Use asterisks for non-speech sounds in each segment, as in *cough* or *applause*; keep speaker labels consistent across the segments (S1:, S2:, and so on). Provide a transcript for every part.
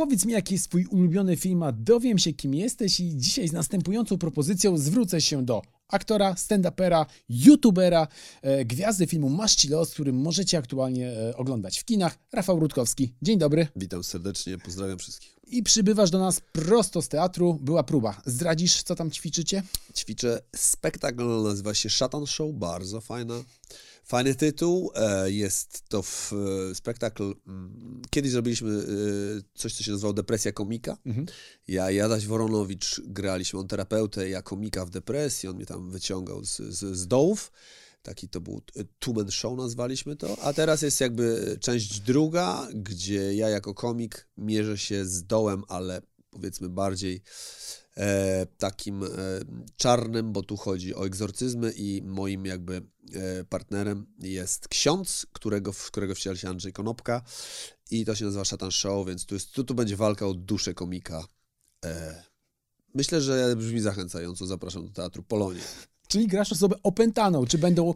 S1: Powiedz mi, jaki jest twój ulubiony film, a dowiem się, kim jesteś i dzisiaj z następującą propozycją zwrócę się do aktora, stand-upera, youtubera, e, gwiazdy filmu Masz Los, którym możecie aktualnie e, oglądać w kinach. Rafał Rutkowski. Dzień dobry.
S2: Witam serdecznie, pozdrawiam wszystkich.
S1: I przybywasz do nas prosto z teatru. Była próba. Zdradzisz, co tam ćwiczycie?
S2: Ćwiczę spektakl, nazywa się Shatan Show, bardzo fajna. Fajny tytuł. E, jest to w, e, spektakl. Mm, kiedyś zrobiliśmy e, coś, co się nazywało Depresja Komika. Mhm. Ja i Adaś Woronowicz graliśmy on terapeutę, ja komika w depresji. On mnie tam wyciągał z, z, z dołów. Taki to był two-man show, nazwaliśmy to. A teraz jest jakby część druga, gdzie ja jako komik mierzę się z dołem, ale powiedzmy bardziej e, takim e, czarnym, bo tu chodzi o egzorcyzmy i moim jakby e, partnerem jest ksiądz, którego, w którego wciela się Andrzej Konopka i to się nazywa Szatan Show, więc tu, jest, tu, tu będzie walka o duszę komika. E, myślę, że brzmi zachęcająco. Zapraszam do Teatru Polonia.
S1: Czyli grasz osobę opętaną. Czy będą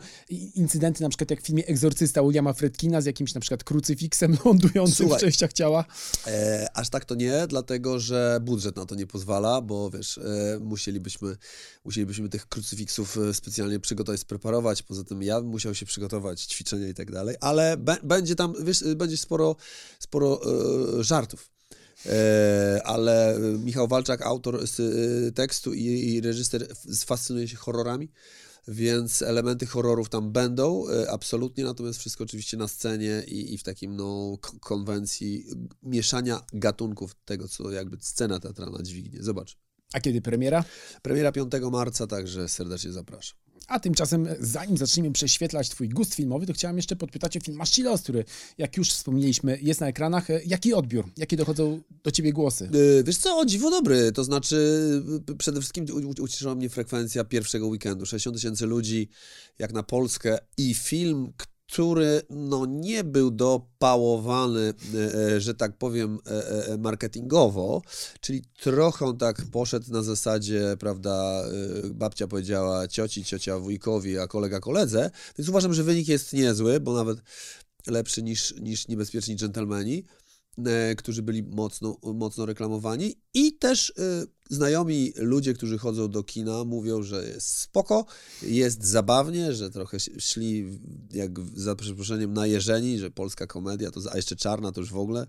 S1: incydenty, na przykład jak w filmie Egzorcysta Williama Fredkina z jakimś na przykład krucyfiksem *laughs* lądującym Słuchaj, w częściach ciała?
S2: E, aż tak to nie, dlatego że budżet na to nie pozwala, bo wiesz, e, musielibyśmy, musielibyśmy tych krucyfiksów e, specjalnie przygotować, spreparować. Poza tym ja bym musiał się przygotować, ćwiczenia i tak dalej, ale będzie tam, wiesz, będzie sporo, sporo e, żartów. E, ale Michał Walczak, autor e, tekstu i, reżyser, fascynuje się horrorami, więc elementy horrorów tam będą, e, absolutnie, natomiast wszystko oczywiście na scenie i, i w takim no, konwencji mieszania gatunków tego, co jakby scena teatralna dźwignie. Zobacz.
S1: A kiedy premiera?
S2: Premiera 5 marca, także serdecznie zapraszam.
S1: A tymczasem, zanim zaczniemy prześwietlać Twój gust filmowy, to chciałem jeszcze podpytać o film Maszcilos, który, jak już wspomnieliśmy, jest na ekranach. Jaki odbiór? Jakie dochodzą do Ciebie głosy?
S2: Yy, wiesz co, o dziwo dobry. To znaczy, przede wszystkim ucieszyła mnie frekwencja pierwszego weekendu. 60 tysięcy ludzi, jak na Polskę i film, który no, nie był dopałowany, e, e, że tak powiem, e, marketingowo, czyli trochę tak poszedł na zasadzie, prawda, babcia powiedziała cioci, ciocia wujkowi, a kolega koledze, więc uważam, że wynik jest niezły, bo nawet lepszy niż, niż niebezpieczni dżentelmeni. E, którzy byli mocno, mocno reklamowani i też y, znajomi ludzie, którzy chodzą do kina mówią, że jest spoko, jest zabawnie, że trochę szli jak za przeproszeniem najeżeni, że polska komedia, to, a jeszcze czarna to już w ogóle,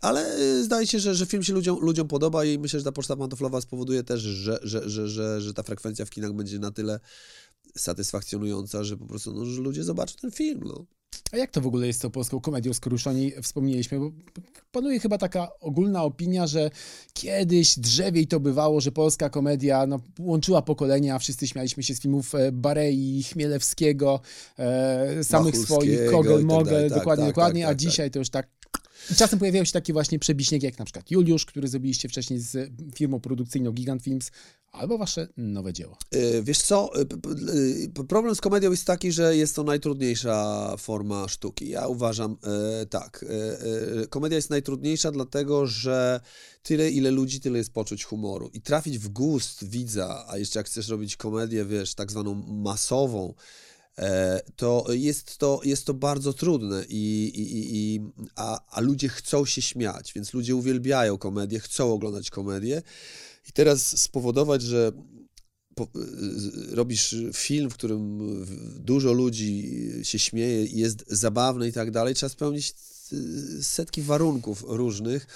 S2: ale y, zdaje się, że, że film się ludziom, ludziom podoba i myślę, że ta poczta pantoflowa spowoduje też, że, że, że, że, że ta frekwencja w kinach będzie na tyle satysfakcjonująca, że po prostu no, że ludzie zobaczą ten film. No.
S1: A jak to w ogóle jest z tą polską komedią, skoro już o niej wspomnieliśmy? Bo panuje chyba taka ogólna opinia, że kiedyś drzewiej to bywało, że polska komedia no, łączyła pokolenia, wszyscy śmialiśmy się z filmów e, Barei, Chmielewskiego, e, samych swoich, Kogel, tak Mogel, tak, dokładnie, tak, dokładnie, tak, a tak, dzisiaj to już tak czasem pojawiają się takie właśnie przebiśniegi, jak na przykład Juliusz, który zrobiliście wcześniej z firmą produkcyjną Gigant Films, albo wasze nowe dzieło.
S2: Yy, wiesz co, yy, problem z komedią jest taki, że jest to najtrudniejsza forma sztuki. Ja uważam tak. Komedia jest najtrudniejsza dlatego, że tyle, ile ludzi, tyle jest poczuć humoru. I trafić w gust widza, a jeszcze jak chcesz robić komedię, wiesz, tak zwaną masową, E, to jest to, jest to bardzo trudne, i, i, i, a, a ludzie chcą się śmiać, więc ludzie uwielbiają komedię, chcą oglądać komedię. I teraz spowodować, że po, robisz film, w którym dużo ludzi się śmieje, jest zabawny i tak dalej, trzeba spełnić setki warunków różnych,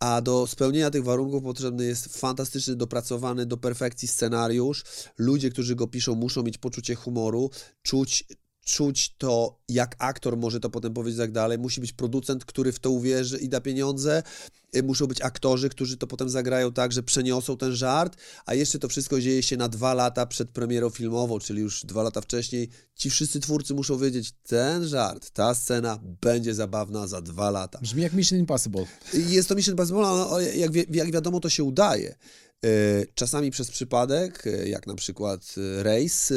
S2: a do spełnienia tych warunków potrzebny jest fantastyczny, dopracowany do perfekcji scenariusz. Ludzie, którzy go piszą, muszą mieć poczucie humoru, czuć czuć to, jak aktor może to potem powiedzieć, tak dalej. Musi być producent, który w to uwierzy i da pieniądze. Y, muszą być aktorzy, którzy to potem zagrają tak, że przeniosą ten żart, a jeszcze to wszystko dzieje się na dwa lata przed premierą filmową, czyli już dwa lata wcześniej. Ci wszyscy twórcy muszą wiedzieć, ten żart, ta scena będzie zabawna za dwa lata.
S1: Brzmi jak Mission Impossible.
S2: Jest to Mission Impossible, ale jak, wi jak wiadomo, to się udaje. E, czasami przez przypadek, e, jak na przykład e, Rejs,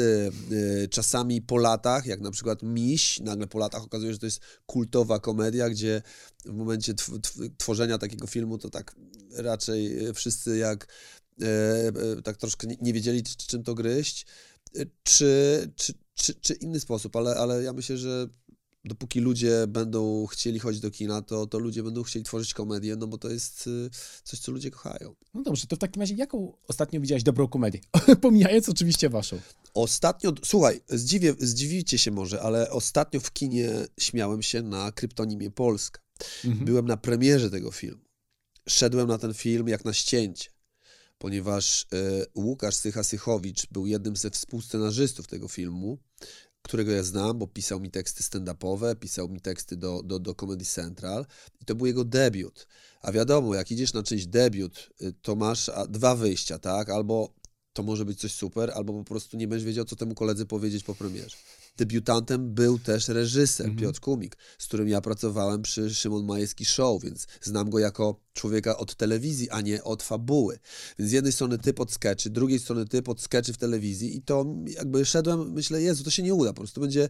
S2: czasami po latach, jak na przykład Miś, nagle po latach okazuje się, że to jest kultowa komedia, gdzie w momencie tworzenia takiego filmu to tak raczej wszyscy jak tak troszkę nie wiedzieli, czym to gryźć, czy, czy, czy, czy inny sposób, ale, ale ja myślę, że dopóki ludzie będą chcieli chodzić do kina, to, to ludzie będą chcieli tworzyć komedię, no bo to jest y, coś, co ludzie kochają.
S1: No dobrze, to w takim razie jaką ostatnio widziałeś dobrą komedię? *laughs* Pomijając oczywiście waszą.
S2: Ostatnio, słuchaj, zdziwię, zdziwicie się może, ale ostatnio w kinie śmiałem się na kryptonimie Polska.
S1: Mhm.
S2: Byłem na premierze tego filmu. Szedłem na ten film jak na ścięcie, ponieważ e, Łukasz Sycha-Sychowicz był jednym ze współscenarzystów tego filmu, którego ja znam, bo pisał mi teksty stand-upowe, pisał mi teksty do, do, do Comedy Central i to był jego debiut. A wiadomo, jak idziesz na czyjś debiut, y, to masz dwa wyjścia, tak? Albo to może być coś super, albo po prostu nie będziesz wiedział, co temu koledze powiedzieć po premierze. Debiutantem był też reżyser
S1: Mhm.
S2: Piotr Kumik, z którym ja pracowałem przy Szymon Majewski Show, więc znam go jako człowieka od telewizji, a nie od fabuły. Więc z jednej strony typ od sketchy, z drugiej strony typ od sketchy w telewizji i to jakby szedłem, myślę, Jezu, to się nie uda, po prostu będzie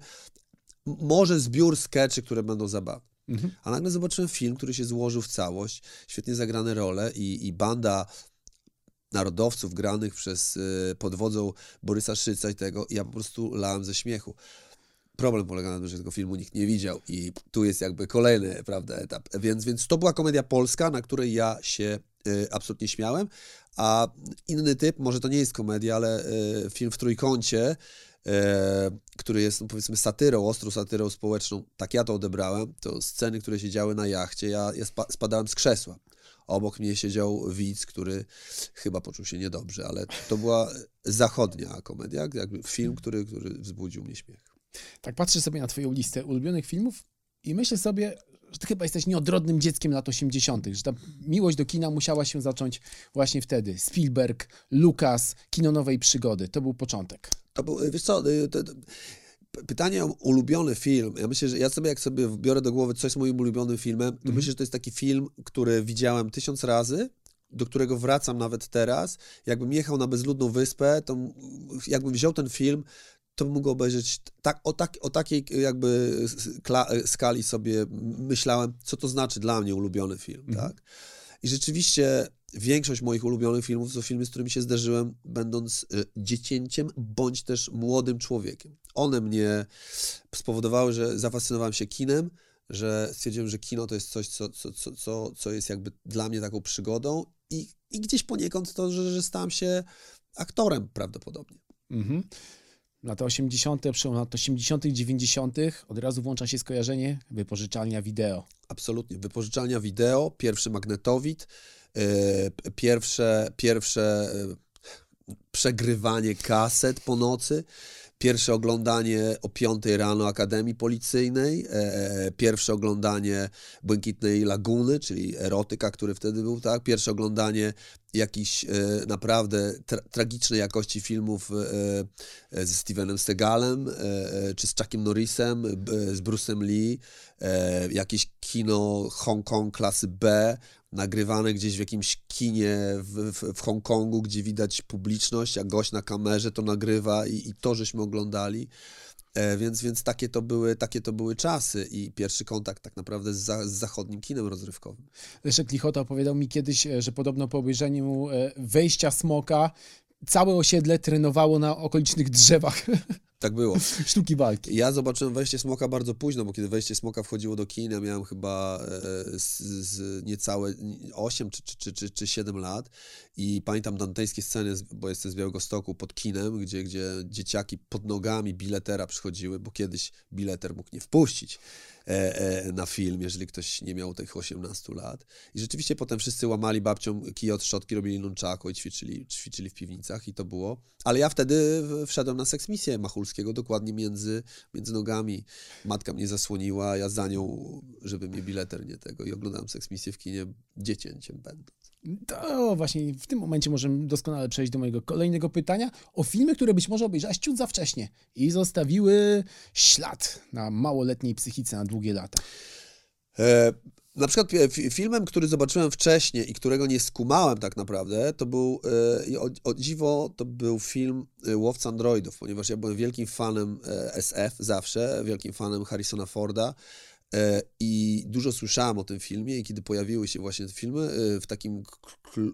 S2: może zbiór sketchy, które będą zabawne.
S1: Mhm.
S2: A nagle zobaczyłem film, który się złożył w całość, świetnie zagrane role i, i banda narodowców granych przez y, pod wodzą Borysa Szyca i tego, ja po prostu lałem ze śmiechu. Problem polega na tym, że tego filmu nikt nie widział i tu jest jakby kolejny, prawda, etap. Więc, więc to była komedia polska, na której ja się y, absolutnie śmiałem, a inny typ, może to nie jest komedia, ale y, film w trójkącie, e, który jest no, powiedzmy satyrą, ostrą satyrą społeczną, tak ja to odebrałem, to sceny, które się działy na jachcie, ja, ja spa, spadałem z krzesła. Obok mnie siedział widz, który chyba poczuł się niedobrze, ale to była zachodnia komedia, jakby film, który, który wzbudził mnie śmiech.
S1: Tak patrzę sobie na twoją listę ulubionych filmów i myślę sobie, że ty chyba jesteś nieodrodnym dzieckiem lat 80., że ta miłość do kina musiała się zacząć właśnie wtedy. Spielberg, Lucas, kino nowej przygody. To był początek.
S2: To był, wiesz co, y, pytanie o ulubiony film. Ja myślę, że ja sobie, jak sobie biorę do głowy, co jest moim ulubionym filmem, to myślę, że to jest taki film, który widziałem tysiąc razy, do którego wracam nawet teraz. Jakbym jechał na bezludną wyspę, to jakbym wziął ten film, to bym mógł obejrzeć tak, o, tak, o takiej jakby kla- skali sobie myślałem, co to znaczy dla mnie ulubiony film, tak? I rzeczywiście większość moich ulubionych filmów to filmy, z którymi się zderzyłem, będąc y, dziecięciem bądź też młodym człowiekiem. One mnie spowodowały, że zafascynowałem się kinem, że stwierdziłem, że kino to jest coś, co, co, co, co, jest jakby dla mnie taką przygodą i, i gdzieś poniekąd to, że, że stałem się aktorem prawdopodobnie.
S1: Mhm. Lata 80., przełom lat 80., 90., od razu włącza się skojarzenie wypożyczalnia wideo.
S2: Absolutnie. Wypożyczalnia wideo, pierwszy magnetowid, pierwsze, pierwsze e, przegrywanie kaset po nocy, pierwsze oglądanie o 5 rano Akademii Policyjnej, e, e, pierwsze oglądanie Błękitnej Laguny, czyli erotyka, który wtedy był, tak? Pierwsze oglądanie jakichś e, naprawdę tra tragicznej jakości filmów e, e, ze Stevenem Segalem, e, czy z Chuckiem Norrisem, z Bruce'em Lee, jakieś kino Hongkong klasy B, nagrywane gdzieś w jakimś kinie w, w, w Hongkongu, gdzie widać publiczność, a gość na kamerze to nagrywa i, i to żeśmy oglądali. E, więc, więc takie, to były, takie to były czasy i pierwszy kontakt tak naprawdę z, za, z zachodnim kinem rozrywkowym.
S1: Leszek Lichota opowiadał mi kiedyś, e, że podobno po obejrzeniu e, wejścia smoka całe osiedle trenowało na okolicznych drzewach *laughs*
S2: Tak było. *laughs*
S1: sztuki walki.
S2: Ja zobaczyłem Wejście Smoka bardzo późno, bo kiedy Wejście Smoka wchodziło do kina, miałem chyba e, z, z niecałe 8 czy, czy, czy, czy, czy 7 lat i pamiętam dantejskie sceny, bo jestem z Białegostoku, pod kinem, gdzie, gdzie dzieciaki pod nogami biletera przychodziły, bo kiedyś bileter mógł nie wpuścić na film, jeżeli ktoś nie miał tych 18 lat. I rzeczywiście potem wszyscy łamali babciom kije od szczotki, robili nunchaku i ćwiczyli, ćwiczyli w piwnicach i to było. Ale ja wtedy wszedłem na seksmisję Machulskiego, dokładnie między, między nogami. Matka mnie zasłoniła, ja za nią, żeby mnie bileter nie tego i oglądałem seksmisję w kinie dziecięciem będąc.
S1: To właśnie w tym momencie możemy doskonale przejść do mojego kolejnego pytania o filmy, które być może obejrzałaś ciut za wcześnie i zostawiły ślad na małoletniej psychice na długie lata.
S2: E, na przykład e, fi- filmem, który zobaczyłem wcześniej i którego nie skumałem tak naprawdę, to był, e, o, o dziwo, to był film e, Łowca Androidów, ponieważ ja byłem wielkim fanem e, SF zawsze, wielkim fanem Harrisona Forda I dużo słyszałem o tym filmie i kiedy pojawiły się właśnie te filmy e, w takim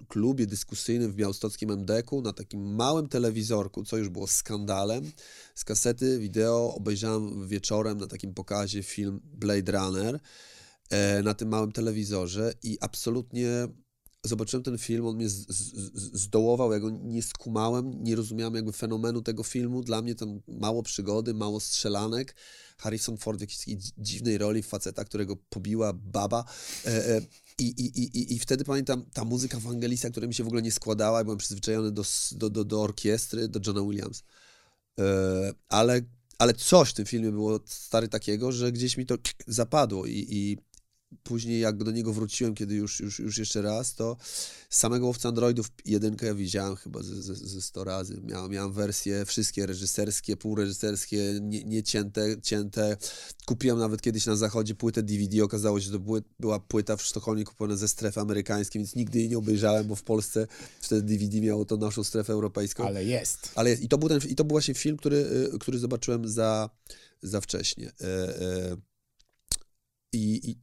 S2: klubie dyskusyjnym w białostockim MDK-u, na takim małym telewizorku, co już było skandalem, z kasety wideo obejrzałem wieczorem na takim pokazie film Blade Runner e, na tym małym telewizorze i absolutnie zobaczyłem ten film, on mnie z, z, zdołował, ja go nie skumałem, nie rozumiałem jakby fenomenu tego filmu. Dla mnie tam mało przygody, mało strzelanek. Harrison Ford w jakiejś takiej dziwnej roli faceta, którego pobiła baba. E, e, i, i, i, I wtedy pamiętam, ta muzyka Ewangelisa, która mi się w ogóle nie składała, byłem przyzwyczajony do, do, do, do orkiestry, do Johna Williams. E, ale, ale coś w tym filmie było stary takiego, że gdzieś mi to zapadło i, i później jak do niego wróciłem, kiedy już, już, już jeszcze raz, to samego Łowca Androidów jedynkę widziałem chyba ze, ze, ze 100 razy. Miałem, miałem wersje wszystkie reżyserskie, półreżyserskie, nie, nie cięte, cięte. Kupiłem nawet kiedyś na zachodzie płytę DVD, okazało się, że to była płyta w Sztokholmie kupiona ze strefy amerykańskiej, więc nigdy jej nie obejrzałem, bo w Polsce wtedy DVD miało to naszą strefę europejską.
S1: Ale jest.
S2: Ale jest. I to był, ten, i to był właśnie film, który, y, który zobaczyłem za, za wcześnie. E, e, i, i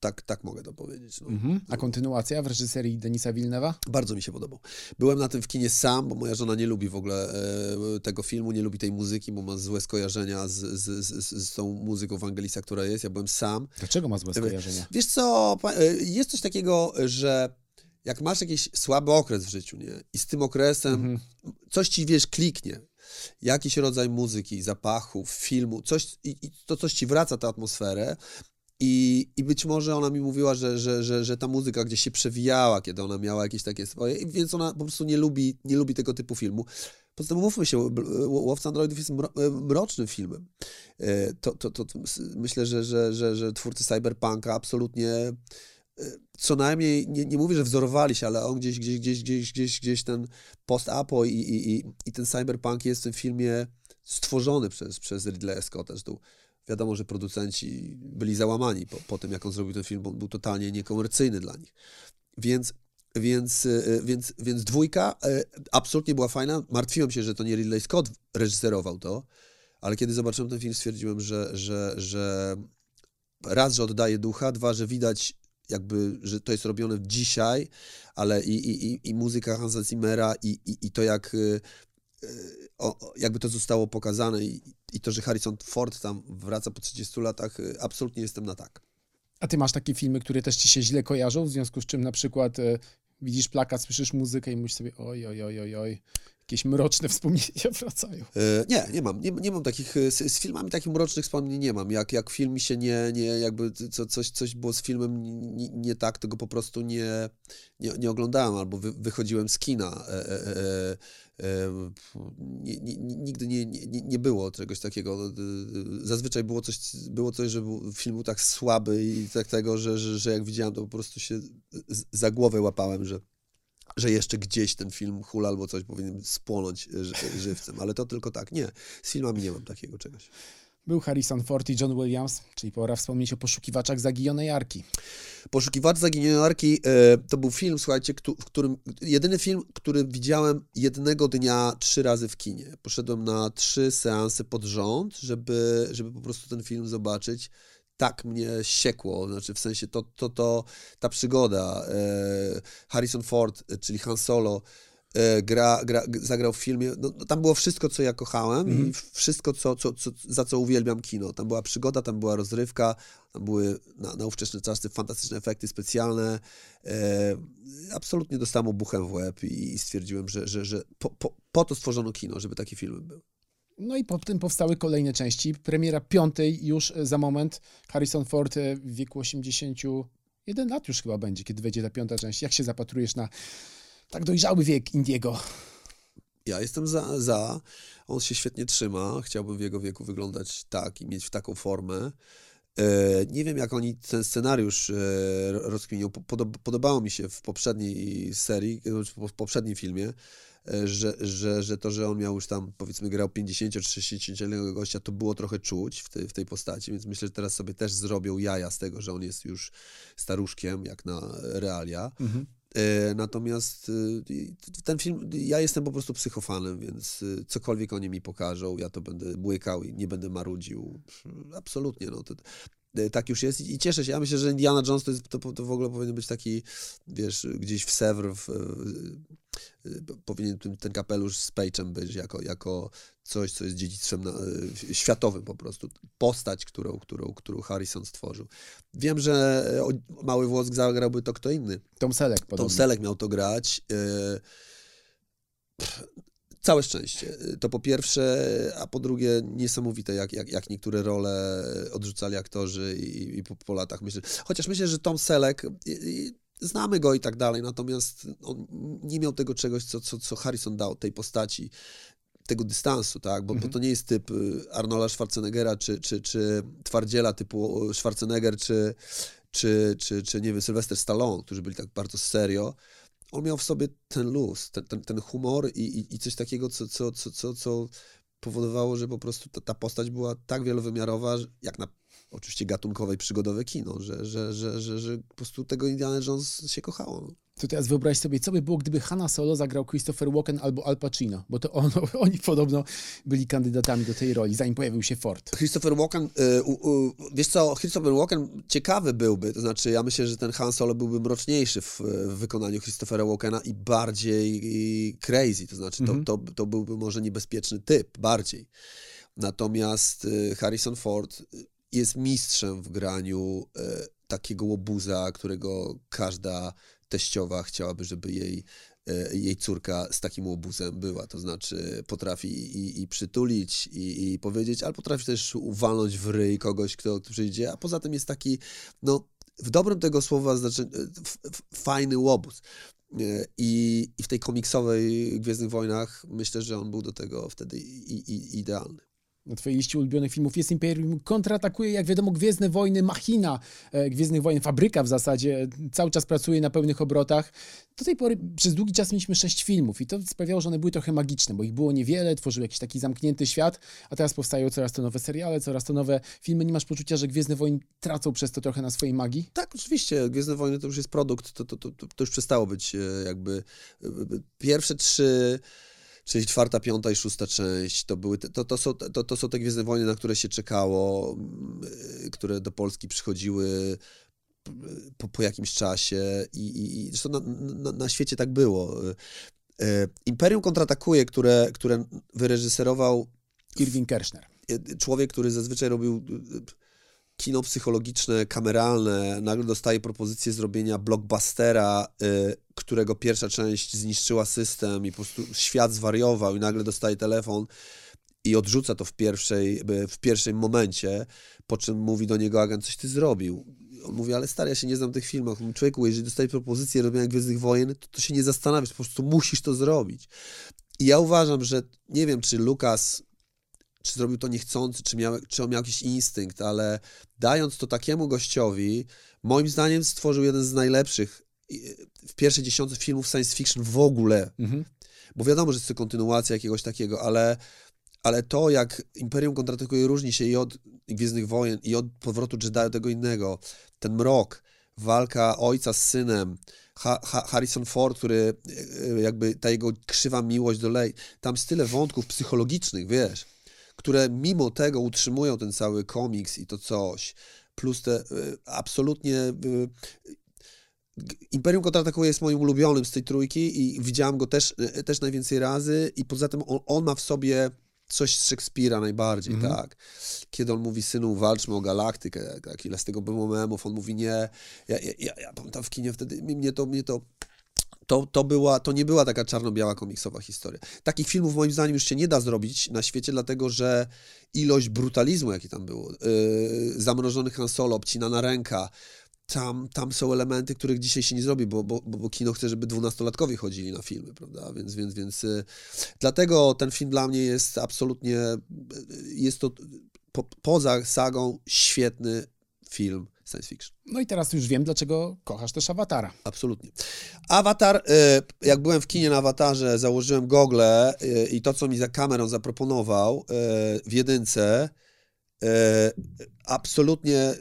S2: tak, tak mogę to powiedzieć. No.
S1: Mhm. A kontynuacja w reżyserii Denisa Wilnewa?
S2: Bardzo mi się podobał. Byłem na tym w kinie sam, bo moja żona nie lubi w ogóle e, tego filmu, nie lubi tej muzyki, bo ma złe skojarzenia z, z, z, z tą muzyką Ewangelisa, która jest. Ja byłem sam.
S1: Dlaczego ma złe skojarzenia?
S2: Wiesz co, e, jest coś takiego, że jak masz jakiś słaby okres w życiu, nie? I z tym okresem mhm. coś ci, wiesz, kliknie. Jakiś rodzaj muzyki, zapachów, filmu, coś, i, i to coś ci wraca tę atmosferę i, I być może ona mi mówiła, że, że, że, że ta muzyka gdzieś się przewijała, kiedy ona miała jakieś takie swoje, więc ona po prostu nie lubi, nie lubi tego typu filmu. Poza tym mówmy się, Łowca Androidów jest e, mrocznym filmem. E, to, to, to, to myślę, że, że, że, że twórcy Cyberpunka absolutnie e, co najmniej, nie, nie mówię, że wzorowali się, ale on gdzieś, gdzieś, gdzieś, gdzieś, gdzieś, gdzieś ten post-apo i, i, i, i ten cyberpunk jest w tym filmie stworzony przez, przez Ridleya Scotta. Zresztą wiadomo, że producenci byli załamani po, po tym, jak on zrobił ten film, bo on był totalnie niekomercyjny dla nich. Więc, więc, e, więc, więc dwójka e, absolutnie była fajna. Martwiłem się, że to nie Ridley Scott reżyserował to, ale kiedy zobaczyłem ten film, stwierdziłem, że, że, że raz, że oddaje ducha, dwa, że widać jakby, że to jest robione dzisiaj, ale i, i, i, i muzyka Hansa Zimmera i, i, i to jak e, jakby to zostało pokazane i, i to, że Harrison Ford tam wraca po 30 latach, y, absolutnie jestem na tak.
S1: A ty masz takie filmy, które też ci się źle kojarzą, w związku z czym na przykład y, widzisz plakat, słyszysz muzykę i mówisz sobie oj, oj, oj, oj, oj, jakieś mroczne *laughs* wspomnienia wracają.
S2: E, nie, nie mam. Nie, nie mam takich, e, z, z, filmami takich mrocznych wspomnień nie mam. Jak, jak film mi się nie, nie jakby co, coś, coś było z filmem nie, nie tak, to go po prostu nie, nie, nie oglądałem albo wy, wychodziłem z kina. E, e, e, e nie, nigdy nie, nie, nie było czegoś takiego. Zazwyczaj było coś, było coś, że film był tak słaby i tak tego, że, że, że jak widziałem, to po prostu się za głowę łapałem, że że jeszcze gdzieś ten film hula albo coś powinien spłonąć żywcem, ale to tylko tak. Nie, z filmami nie mam takiego czegoś.
S1: Był Harrison Ford i John Williams, czyli pora wspomnieć o poszukiwaczach zaginionej arki.
S2: Poszukiwacz zaginionej arki e, to był film, słuchajcie, w którym jedyny film, który widziałem jednego dnia trzy razy w kinie. Poszedłem na trzy seanse pod rząd, żeby, żeby po prostu ten film zobaczyć tak mnie siekło, znaczy w sensie to, to, to ta przygoda. E, Harrison Ford, czyli Han Solo, e, gra, gra, zagrał w filmie, no, no tam było wszystko, co ja kochałem mm i mhm. wszystko, co, co, co, za co uwielbiam kino. Tam była przygoda, tam była rozrywka, tam były na, na ówczesne czasy fantastyczne efekty specjalne. E, absolutnie dostałem obuchem w łeb i, i stwierdziłem, że, że, że po, po, po to stworzono kino, żeby takie filmy były.
S1: No i po tym powstały kolejne części. Premiera piątej już za moment. Harrison Ford w wieku 81 lat już chyba będzie, kiedy wejdzie ta piąta część. Jak się zapatrujesz na tak dojrzały wiek Indiego?
S2: Ja jestem za, za. On się świetnie trzyma. Chciałbym w jego wieku wyglądać tak i mieć w taką formę. E, nie wiem, jak oni ten scenariusz e, rozkminią. Podobało mi się w poprzedniej serii, w poprzednim filmie, E, że, że, że to, że on miał już tam, powiedzmy, grał 50 czy 60 gościa, to było trochę czuć w tej, w tej postaci, więc myślę, że teraz sobie też zrobią jaja z tego, że on jest już staruszkiem, jak na realia. Mhm. E, natomiast e, ten film, ja jestem po prostu psychofanem, więc cokolwiek oni mi pokażą, ja to będę błykał i nie będę marudził. Absolutnie. No, to, tak już jest i cieszę się. Ja myślę, że Indiana Jones to, jest, to, to w ogóle powinien być taki, wiesz, gdzieś w Sewr, w, powinien ten, ten kapelusz z Page'em być jako, jako coś, co jest dziedzictwem na, światowym po prostu. Postać, którą, którą, którą Harrison stworzył. Wiem, że Mały Włosk zagrałby to kto inny.
S1: Tom Selleck
S2: podobnie. Tom Selleck miał to grać. Całe szczęście. To po pierwsze, a po drugie niesamowite, jak, jak, jak niektóre role odrzucali aktorzy i, i po, po, latach. Myślę, chociaż myślę, że Tom Selleck, znamy go i tak dalej, natomiast on nie miał tego czegoś, co, co, co Harrison dał tej postaci, tego dystansu, tak? Bo, mhm. bo to nie jest typ y, Arnolda Schwarzeneggera czy, czy, czy twardziela typu Schwarzenegger czy, czy, czy, czy nie wiem, Sylvester Stallone, którzy byli tak bardzo serio on miał w sobie ten luz, ten, ten, ten humor i, i, i, coś takiego, co, co, co, co, co powodowało, że po prostu ta, ta postać była tak wielowymiarowa, jak na oczywiście gatunkowe i przygodowe kino, że, że, że, że, że po prostu tego Indiana Jones się kochało.
S1: To teraz wyobraź sobie, co by było, gdyby Hanna Solo zagrał Christopher Walken albo Al Pacino, bo to on, *laughs* oni podobno byli kandydatami do tej roli, zanim pojawił się Ford.
S2: Christopher Walken, y, y, wiesz co, Christopher Walken ciekawy byłby, to znaczy ja myślę, że ten Han Solo byłby mroczniejszy w, w wykonaniu Christophera Walkena i bardziej i crazy, to znaczy to, mhm. to, to byłby może niebezpieczny typ, bardziej. Natomiast y, Harrison Ford jest mistrzem w graniu takiego łobuza, którego każda teściowa chciałaby, żeby jej, e, jej córka z takim łobuzem była. To znaczy potrafi i, i przytulić, i, i, powiedzieć, ale potrafi też uwalnąć w ryj kogoś, kto, kto przyjdzie, a poza tym jest taki, no w dobrym tego słowa znaczy e, fajny łobuz. E, I, I w tej komiksowej Gwiezdnych Wojnach myślę, że on był do tego wtedy i, i, idealny
S1: na twojej liście ulubionych filmów jest Imperium, kontratakuje, jak wiadomo, Gwiezdne Wojny, machina e, Gwiezdnych Wojen, fabryka w zasadzie, cały czas pracuje na pełnych obrotach. Do tej pory przez długi czas mieliśmy sześć filmów i to sprawiało, że one były trochę magiczne, bo ich było niewiele, tworzyły jakiś taki zamknięty świat, a teraz powstają coraz to nowe seriale, coraz to nowe filmy. Nie masz poczucia, że Gwiezdne Wojny tracą przez to trochę na swojej magii?
S2: Tak, oczywiście. Gwiezdne Wojny to już jest produkt, to, to, to, to już przestało być e, jakby e, pierwsze trzy czyli czwarta, piąta i szósta część, to, były te, to, to, są, to, to są te Gwiezdne Wojny, na które się czekało, mm, które do Polski przychodziły po, po jakimś czasie i, i, i zresztą na, na, na świecie tak było. E, Imperium kontratakuje, które, które wyreżyserował
S1: Irving Kershner.
S2: Człowiek, który zazwyczaj robił kino psychologiczne, kameralne, nagle dostaje propozycję zrobienia blockbustera, którego pierwsza część zniszczyła system i po prostu świat zwariował i nagle dostaje telefon i odrzuca to w pierwszej, w pierwszym momencie, po czym mówi do niego agent, coś ty zrobił. On mówi, ale stary, ja się nie znam tych filmach. Mówi, człowieku, jeżeli dostajesz propozycję robienia Gwiezdnych Wojen, to, to się nie zastanawiasz, po prostu musisz to zrobić. I ja uważam, że nie wiem, czy Lukas czy zrobił to niechcący, czy, miał, czy on miał jakiś instynkt, ale dając to takiemu gościowi, moim zdaniem stworzył jeden z najlepszych w pierwszej dziesiątce filmów science fiction w ogóle. Mhm. Bo wiadomo, że jest to kontynuacja jakiegoś takiego, ale, ale to, jak Imperium kontratakuje, różni się i od Gwiezdnych Wojen, i od powrotu Jedi tego innego. Ten mrok, walka ojca z synem, ha ha Harrison Ford, który e, jakby ta jego krzywa miłość do Lej, tam jest tyle wątków psychologicznych, wiesz które mimo tego utrzymują ten cały komiks i to coś, plus te y, absolutnie Imperium Kontratakuje jest moim ulubionym z tej trójki i widziałem go też, y, też najwięcej razy i poza tym on, on ma w sobie coś z Szekspira najbardziej, mm -hmm. tak. Kiedy on mówi, synu, walczmy o galaktykę, tak, ile z tego było memów, on mówi, nie, ja, ja, ja, ja pamiętam w kinie wtedy, mnie to, mnie to to, to, była, to nie była taka czarno-biała komiksowa historia. Takich filmów moim zdaniem już się nie da zrobić na świecie, dlatego że ilość brutalizmu, jaki tam było, yy, zamrożony Han Solo, obcinana ręka, tam, tam są elementy, których dzisiaj się nie zrobi, bo, bo, bo kino chce, żeby dwunastolatkowie chodzili na filmy, prawda? Więc, więc, więc yy, dlatego ten film dla mnie jest absolutnie, yy, jest to po, poza sagą świetny film science fiction.
S1: No i teraz już wiem, dlaczego kochasz też Awatara.
S2: Absolutnie. Awatar, y, jak byłem w kinie na Awatarze, założyłem gogle y, i to, co mi za kamerą zaproponował y, w jedynce, absolutnie,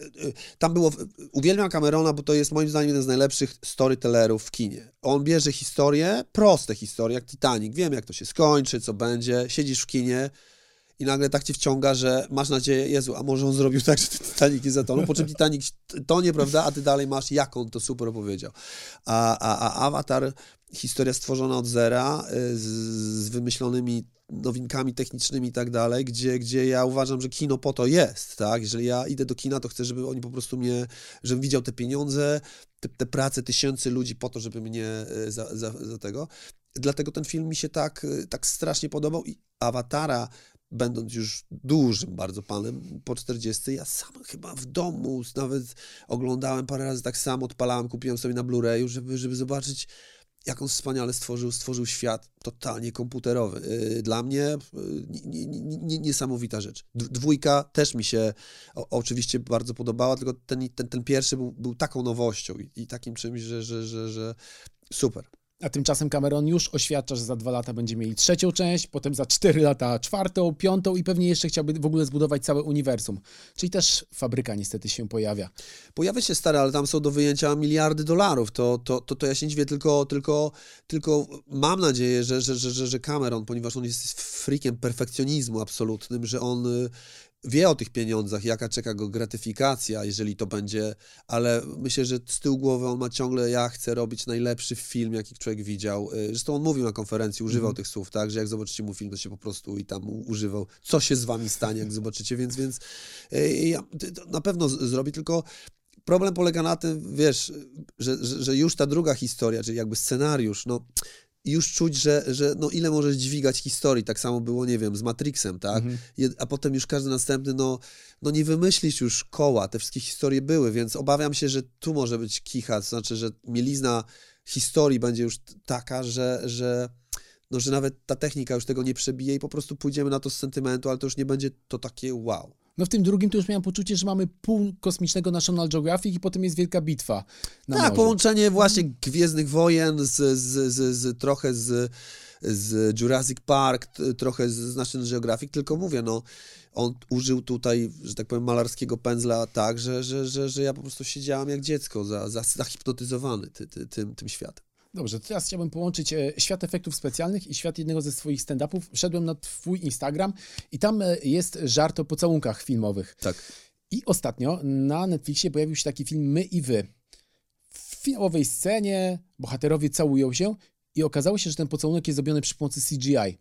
S2: tam było, uwielbiam Camerona, bo to jest moim zdaniem jeden z najlepszych storytellerów w kinie. On bierze historie, proste historie, jak Titanic, wiem jak to się skończy, co będzie, siedzisz w kinie i nagle tak cię wciąga, że masz nadzieję, Jezu, a może on zrobił tak, że Titanic nie zatonął, po czym Titanic tonie, prawda, a ty dalej masz, jak on to super opowiedział. A, a, a Avatar, historia stworzona od zera, y, z, z wymyślonymi nowinkami technicznymi i tak dalej, gdzie, gdzie ja uważam, że kino po to jest, tak? Jeżeli ja idę do kina, to chcę, żeby oni po prostu mnie, żebym widział te pieniądze, te, te prace tysięcy ludzi po to, żeby mnie y, za, za, za tego. Dlatego ten film mi się tak, y, tak strasznie podobał i Awatara będąc już dużym bardzo panem, po 40, ja sam chyba w domu nawet oglądałem parę razy tak samo, odpalałem, kupiłem sobie na Blu-rayu, żeby, żeby zobaczyć, jak on wspaniale stworzył, stworzył świat totalnie komputerowy. Y, dla mnie y, niesamowita rzecz. Dwójka też mi się oczywiście bardzo podobała, tylko ten, ten, ten pierwszy był, był taką nowością i, i takim czymś, że, że, że, że super.
S1: A tymczasem Cameron już oświadcza, że za dwa lata będziemy mieli trzecią część, potem za cztery lata czwartą, piątą i pewnie jeszcze chciałby w ogóle zbudować całe uniwersum. Czyli też fabryka niestety się pojawia.
S2: Pojawia się stary, ale tam są do wyjęcia miliardy dolarów. To, to, to, to ja się nie dziwię, tylko, tylko, tylko mam nadzieję, że, że, że, że Cameron, ponieważ on jest freakiem perfekcjonizmu absolutnym, że on wie o tych pieniądzach, jaka czeka go gratyfikacja, jeżeli to będzie, ale myślę, że z tyłu głowy on ma ciągle, ja chcę robić najlepszy film, jaki człowiek widział. Y, zresztą on mówił na konferencji, używał mm. tych słów, tak, że jak zobaczycie mu film, to się po prostu i tam używał, co się z wami stanie, jak zobaczycie, więc, więc y, ja, na pewno zrobi, tylko problem polega na tym, wiesz, że, że, że już ta druga historia, czyli jakby scenariusz, no i już czuć, że, że no ile możesz dźwigać historii. Tak samo było, nie wiem, z Matrixem, tak? Mhm. A potem już każdy następny, no, no nie wymyślisz już koła, te wszystkie historie były, więc obawiam się, że tu może być kicha, to znaczy, że mielizna historii będzie już taka, że, że, no, że nawet ta technika już tego nie przebije i po prostu pójdziemy na to z sentymentu, ale to już nie będzie to takie wow.
S1: No w tym drugim to już miałem poczucie, że mamy pół kosmicznego National Geographic i potem jest wielka bitwa.
S2: Tak, morzu. połączenie właśnie Gwiezdnych Wojen z, z, z, z trochę z, z Jurassic Park, trochę z National Geographic, tylko mówię, no on użył tutaj, że tak powiem, malarskiego pędzla tak, że, że, że, że ja po prostu siedziałam jak dziecko, za, za, zahipnotyzowany ty, ty, tym, tym światem.
S1: Dobrze, teraz chciałbym połączyć e, świat efektów specjalnych i świat jednego ze swoich stand-upów. Wszedłem na twój Instagram i tam e, jest żart o pocałunkach filmowych.
S2: Tak.
S1: I ostatnio na Netflixie pojawił się taki film My i Wy. W filmowej scenie bohaterowie całują się i okazało się, że ten pocałunek jest zrobiony przy pomocy CGI.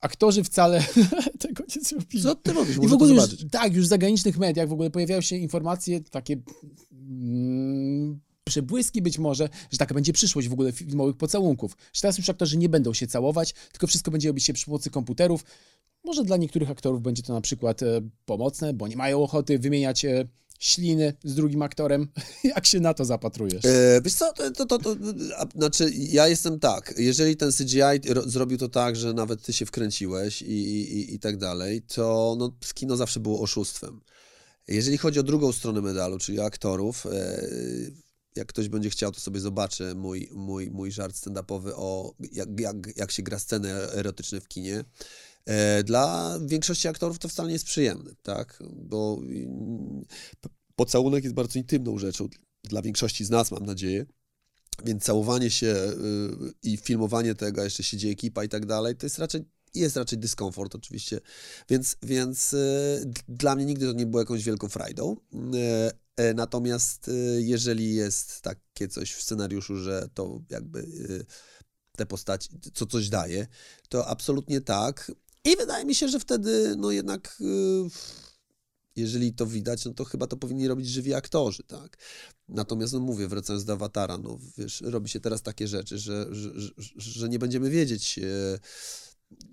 S1: Aktorzy wcale *laughs* tego nie zrobili.
S2: Co ty mówisz?
S1: I w ogóle już, tak, już w zagranicznych mediach w ogóle pojawiają się informacje takie mm, przebłyski być może, że taka będzie przyszłość w ogóle filmowych pocałunków. Że teraz już aktorzy nie będą się całować, tylko wszystko będzie robić się przy pomocy komputerów. Może dla niektórych aktorów będzie to na przykład e, pomocne, bo nie mają ochoty wymieniać e, śliny z drugim aktorem. *laughs* Jak się na to zapatrujesz?
S2: E, wiesz co, to, to, to, to, a, znaczy ja jestem tak, jeżeli ten CGI ro, zrobił to tak, że nawet ty się wkręciłeś i, i, i tak dalej, to no, kino zawsze było oszustwem. Jeżeli chodzi o drugą stronę medalu, czyli aktorów, e, jak ktoś będzie chciał, to sobie zobaczy mój, mój, mój żart stand-upowy o jak, jak, jak się gra sceny erotyczne w kinie. E, dla większości aktorów to wcale nie jest przyjemne, tak? Bo mm, pocałunek jest bardzo intymną rzeczą dla większości z nas, mam nadzieję. Więc całowanie się y, i filmowanie tego, jeszcze siedzi ekipa i tak dalej, to jest raczej jest raczej dyskomfort oczywiście, więc, więc y, dla mnie nigdy to nie było jakąś wielką frajdą, E, natomiast e, jeżeli jest takie coś w scenariuszu, że to jakby e, te postaci, co coś daje, to absolutnie tak. I wydaje mi się, że wtedy, no jednak, jeżeli to widać, no to chyba to powinni robić żywi aktorzy, tak. Natomiast, no mówię, wracając do awatara, no wiesz, robi się teraz takie rzeczy, że, że, że nie będziemy wiedzieć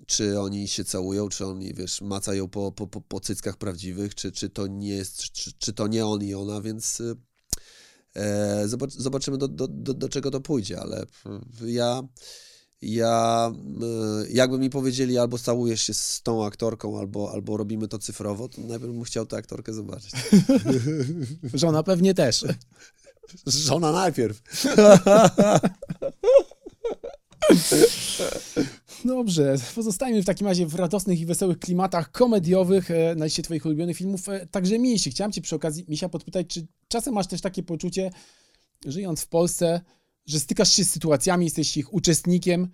S2: czy oni się całują, czy oni, wiesz, macają po, po, po, po cyckach prawdziwych, czy, czy to nie jest, czy, czy to nie on i ona, więc e, zobacz, zobaczymy do, do, do, do czego to pójdzie, ale ja, ja, e, jakby mi powiedzieli, albo całujesz się z tą aktorką, albo, albo robimy to cyfrowo, to najpierw bym chciał tę aktorkę zobaczyć. *laughs*
S1: Żona pewnie też.
S2: Żona najpierw. *laughs*
S1: Dobrze, pozostajmy w takim razie w radosnych i wesołych klimatach komediowych e, na liście Twoich ulubionych filmów. E, także Misi, chciałem Cię przy okazji, Misia, podpytać, czy czasem masz też takie poczucie, żyjąc w Polsce, że stykasz się z sytuacjami, jesteś ich uczestnikiem,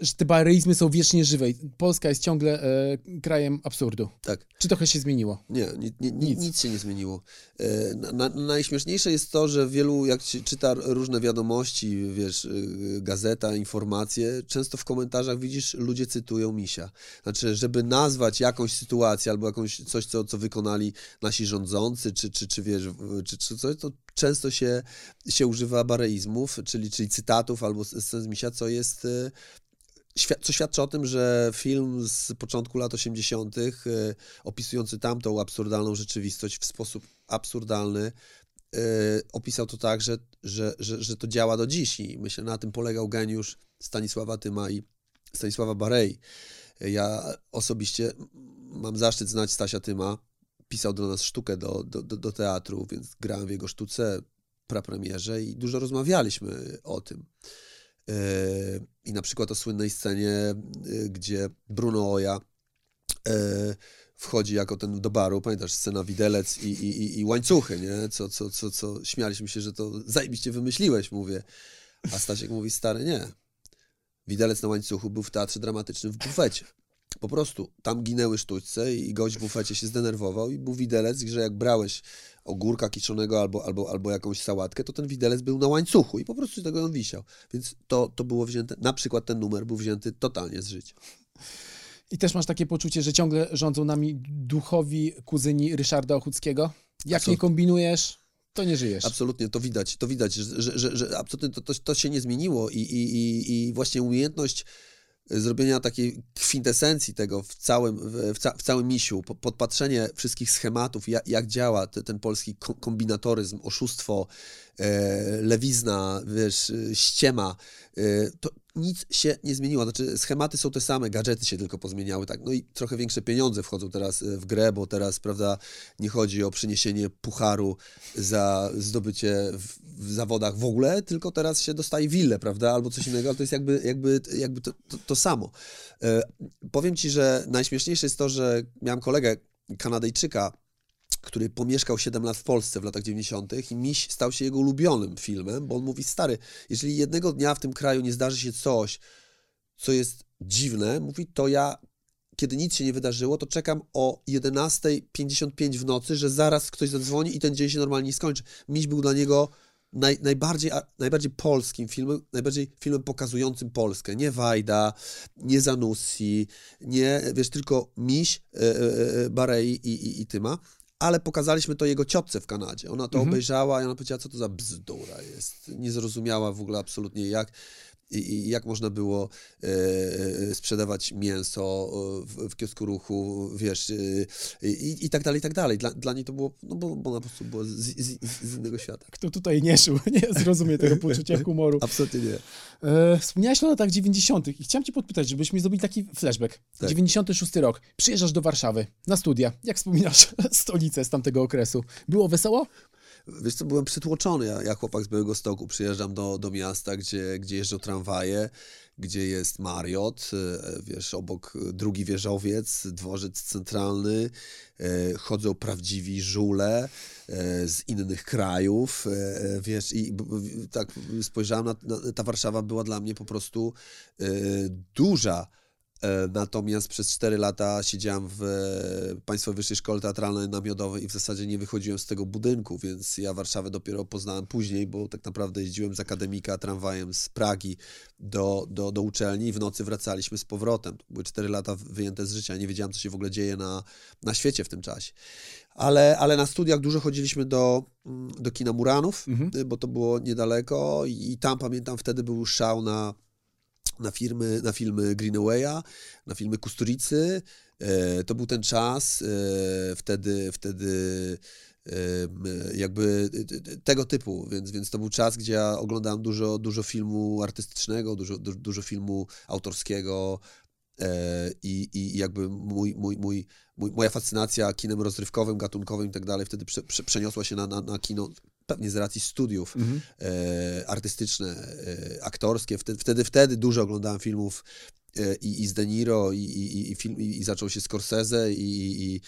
S1: że te baryizmy są wiecznie żywe. Polska jest ciągle e, krajem absurdu.
S2: Tak.
S1: Czy trochę się zmieniło?
S2: Nie, ni, ni, ni,
S1: Nic.
S2: nic. się nie zmieniło. E, Na, na, najśmieszniejsze jest to, że wielu, jak się czyta różne wiadomości, wiesz, y, gazeta, informacje, często w komentarzach widzisz, ludzie cytują misia. Znaczy, żeby nazwać jakąś sytuację albo jakąś coś, co, co wykonali nasi rządzący, czy, czy, czy wiesz, czy, czy coś, to często się, się używa bareizmów, czyli, czyli cytatów albo scen z misia, co jest e, co świadczy o tym, że film z początku lat 80., e, opisujący tamtą absurdalną rzeczywistość w sposób absurdalny, e, opisał to tak, że, że, że, że to działa do dziś i myślę, na tym polegał geniusz Stanisława Tyma i Stanisława Barei. Ja osobiście mam zaszczyt znać Stasia Tyma, pisał do nas sztukę do, do, do, do teatru, więc grałem w jego sztuce prapremierze i dużo rozmawialiśmy o tym. Yy, I na przykład o słynnej scenie, yy, gdzie Bruno Oja yy, wchodzi jako ten do baru, pamiętasz, scena widelec i, i, i- łańcuchy, nie? Co, co, co, co śmialiśmy się, że to zajebiście wymyśliłeś, mówię. A Stasiek mówi, stary, nie. Widelec na łańcuchu był w teatrze dramatycznym w bufecie. Po prostu tam ginęły sztućce i gość w bufecie się zdenerwował i był widelec, że jak brałeś ogórka kiszonego albo, albo, albo jakąś sałatkę, to ten widelec był na łańcuchu i po prostu z tego on wisiał. Więc to, to było wzięte, na przykład ten numer był wzięty totalnie z życia.
S1: I też masz takie poczucie, że ciągle rządzą nami duchowi kuzyni Ryszarda Ochuckiego? Jak nie kombinujesz, to nie żyjesz.
S2: Absolutnie, to widać, to widać, że, że, że, że absolutnie to, to, to się nie zmieniło i, i, i, i właśnie umiejętność zrobienia takiej kwintesencji tego w całym, w, ca, w całym misiu, po- podpatrzenie wszystkich schematów, jak, jak działa te, ten polski ko- kombinatoryzm, oszustwo, lewizna, wiesz, e, ściema, e, to nic się nie zmieniło. Znaczy, schematy są te same, gadżety się tylko pozmieniały, tak. No i trochę większe pieniądze wchodzą teraz e, w grę, bo teraz, prawda, nie chodzi o przyniesienie pucharu za zdobycie w, w zawodach w ogóle, tylko teraz się dostaje willę, prawda, albo coś innego, ale to jest jakby, jakby, jakby to, to, to samo. E, powiem ci, że najśmieszniejsze jest to, że miałem kolegę Kanadyjczyka, który pomieszkał 7 lat w Polsce w latach 90. i Miś stał się jego ulubionym filmem, bo on mówi, stary, jeżeli jednego dnia w tym kraju nie zdarzy się coś, co jest dziwne, mówi, to ja, kiedy nic się nie wydarzyło, to czekam o 11.55 w nocy, że zaraz ktoś zadzwoni i ten dzień się normalnie skończy. Miś był dla niego naj, najbardziej, najbardziej polskim filmem, najbardziej filmem pokazującym Polskę. Nie Wajda, nie Zanussi, nie, wiesz, tylko Miś, e, e, e, Barei i, i, i Tyma. Ale pokazaliśmy to jego ciotce w Kanadzie. Ona to obejrzała i ona powiedziała, co to za bzdura jest. Nie zrozumiała w ogóle absolutnie jak, i, i jak można było e, e, sprzedawać mięso e, w, w kiosku ruchu, wiesz, i, i tak dalej, i tak dalej. Dla, dla niej to było, no bo, bo ona po prostu była z, z, z innego świata.
S1: Kto tutaj nie żył, *laughs* nie zrozumie tego poczucia humoru. *laughs*
S2: Absolutnie nie.
S1: E, wspomniałeś o latach 90. i chciałem cię podpytać, żebyśmy zrobili taki flashback.
S2: Tak.
S1: 96 rok. Przyjeżdżasz do Warszawy na studia. Jak wspominasz *laughs* stolicę z tamtego okresu? Było wesoło?
S2: Wiesz co, byłem przytłoczony. Ja, ja chłopak z Białego Stoku, przyjeżdżam do, do miasta, gdzie, gdzie jeżdżą tramwaje, gdzie jest Mariot, e, wiesz, obok drugi wieżowiec, dworzec centralny, e, chodzą prawdziwi żule e, z innych krajów, e, wiesz, i tak spojrzałem na, na, ta Warszawa była dla mnie po prostu e, duża. E, Natomiast przez 4 lata siedziałem w Państwowej Wyższej Szkole Teatralnej Namiodowej i w zasadzie nie wychodziłem z tego budynku, więc ja Warszawę dopiero poznałem później, bo tak naprawdę jeździłem z akademika tramwajem z Pragi do, do, do uczelni i w nocy wracaliśmy z powrotem. To były 4 lata wyjęte z życia, nie wiedziałem, co się w ogóle dzieje na, na świecie w tym czasie. Ale, ale na studiach dużo chodziliśmy do, mm, do kina Muranów, y, bo to było niedaleko i, i tam pamiętam wtedy był szał na na, firmy, na filmy Greenawaya, na filmy Kusturicy. E, to był ten czas, e, wtedy, wtedy jakby e, tego typu, więc, więc to był czas, gdzie ja oglądałem dużo, dużo filmu artystycznego, dużo, du, dużo filmu autorskiego i, i jakby mój, mój, mój, moja fascynacja kinem rozrywkowym, gatunkowym i tak dalej wtedy prze, przeniosła się na, na, na kino, pewnie z racji studiów e, artystyczne, e, aktorskie. Wtedy, wtedy, wtedy dużo oglądałem filmów e, i, i z De Niro, i, i, i, film, i, i zaczął się Scorsese, i, i,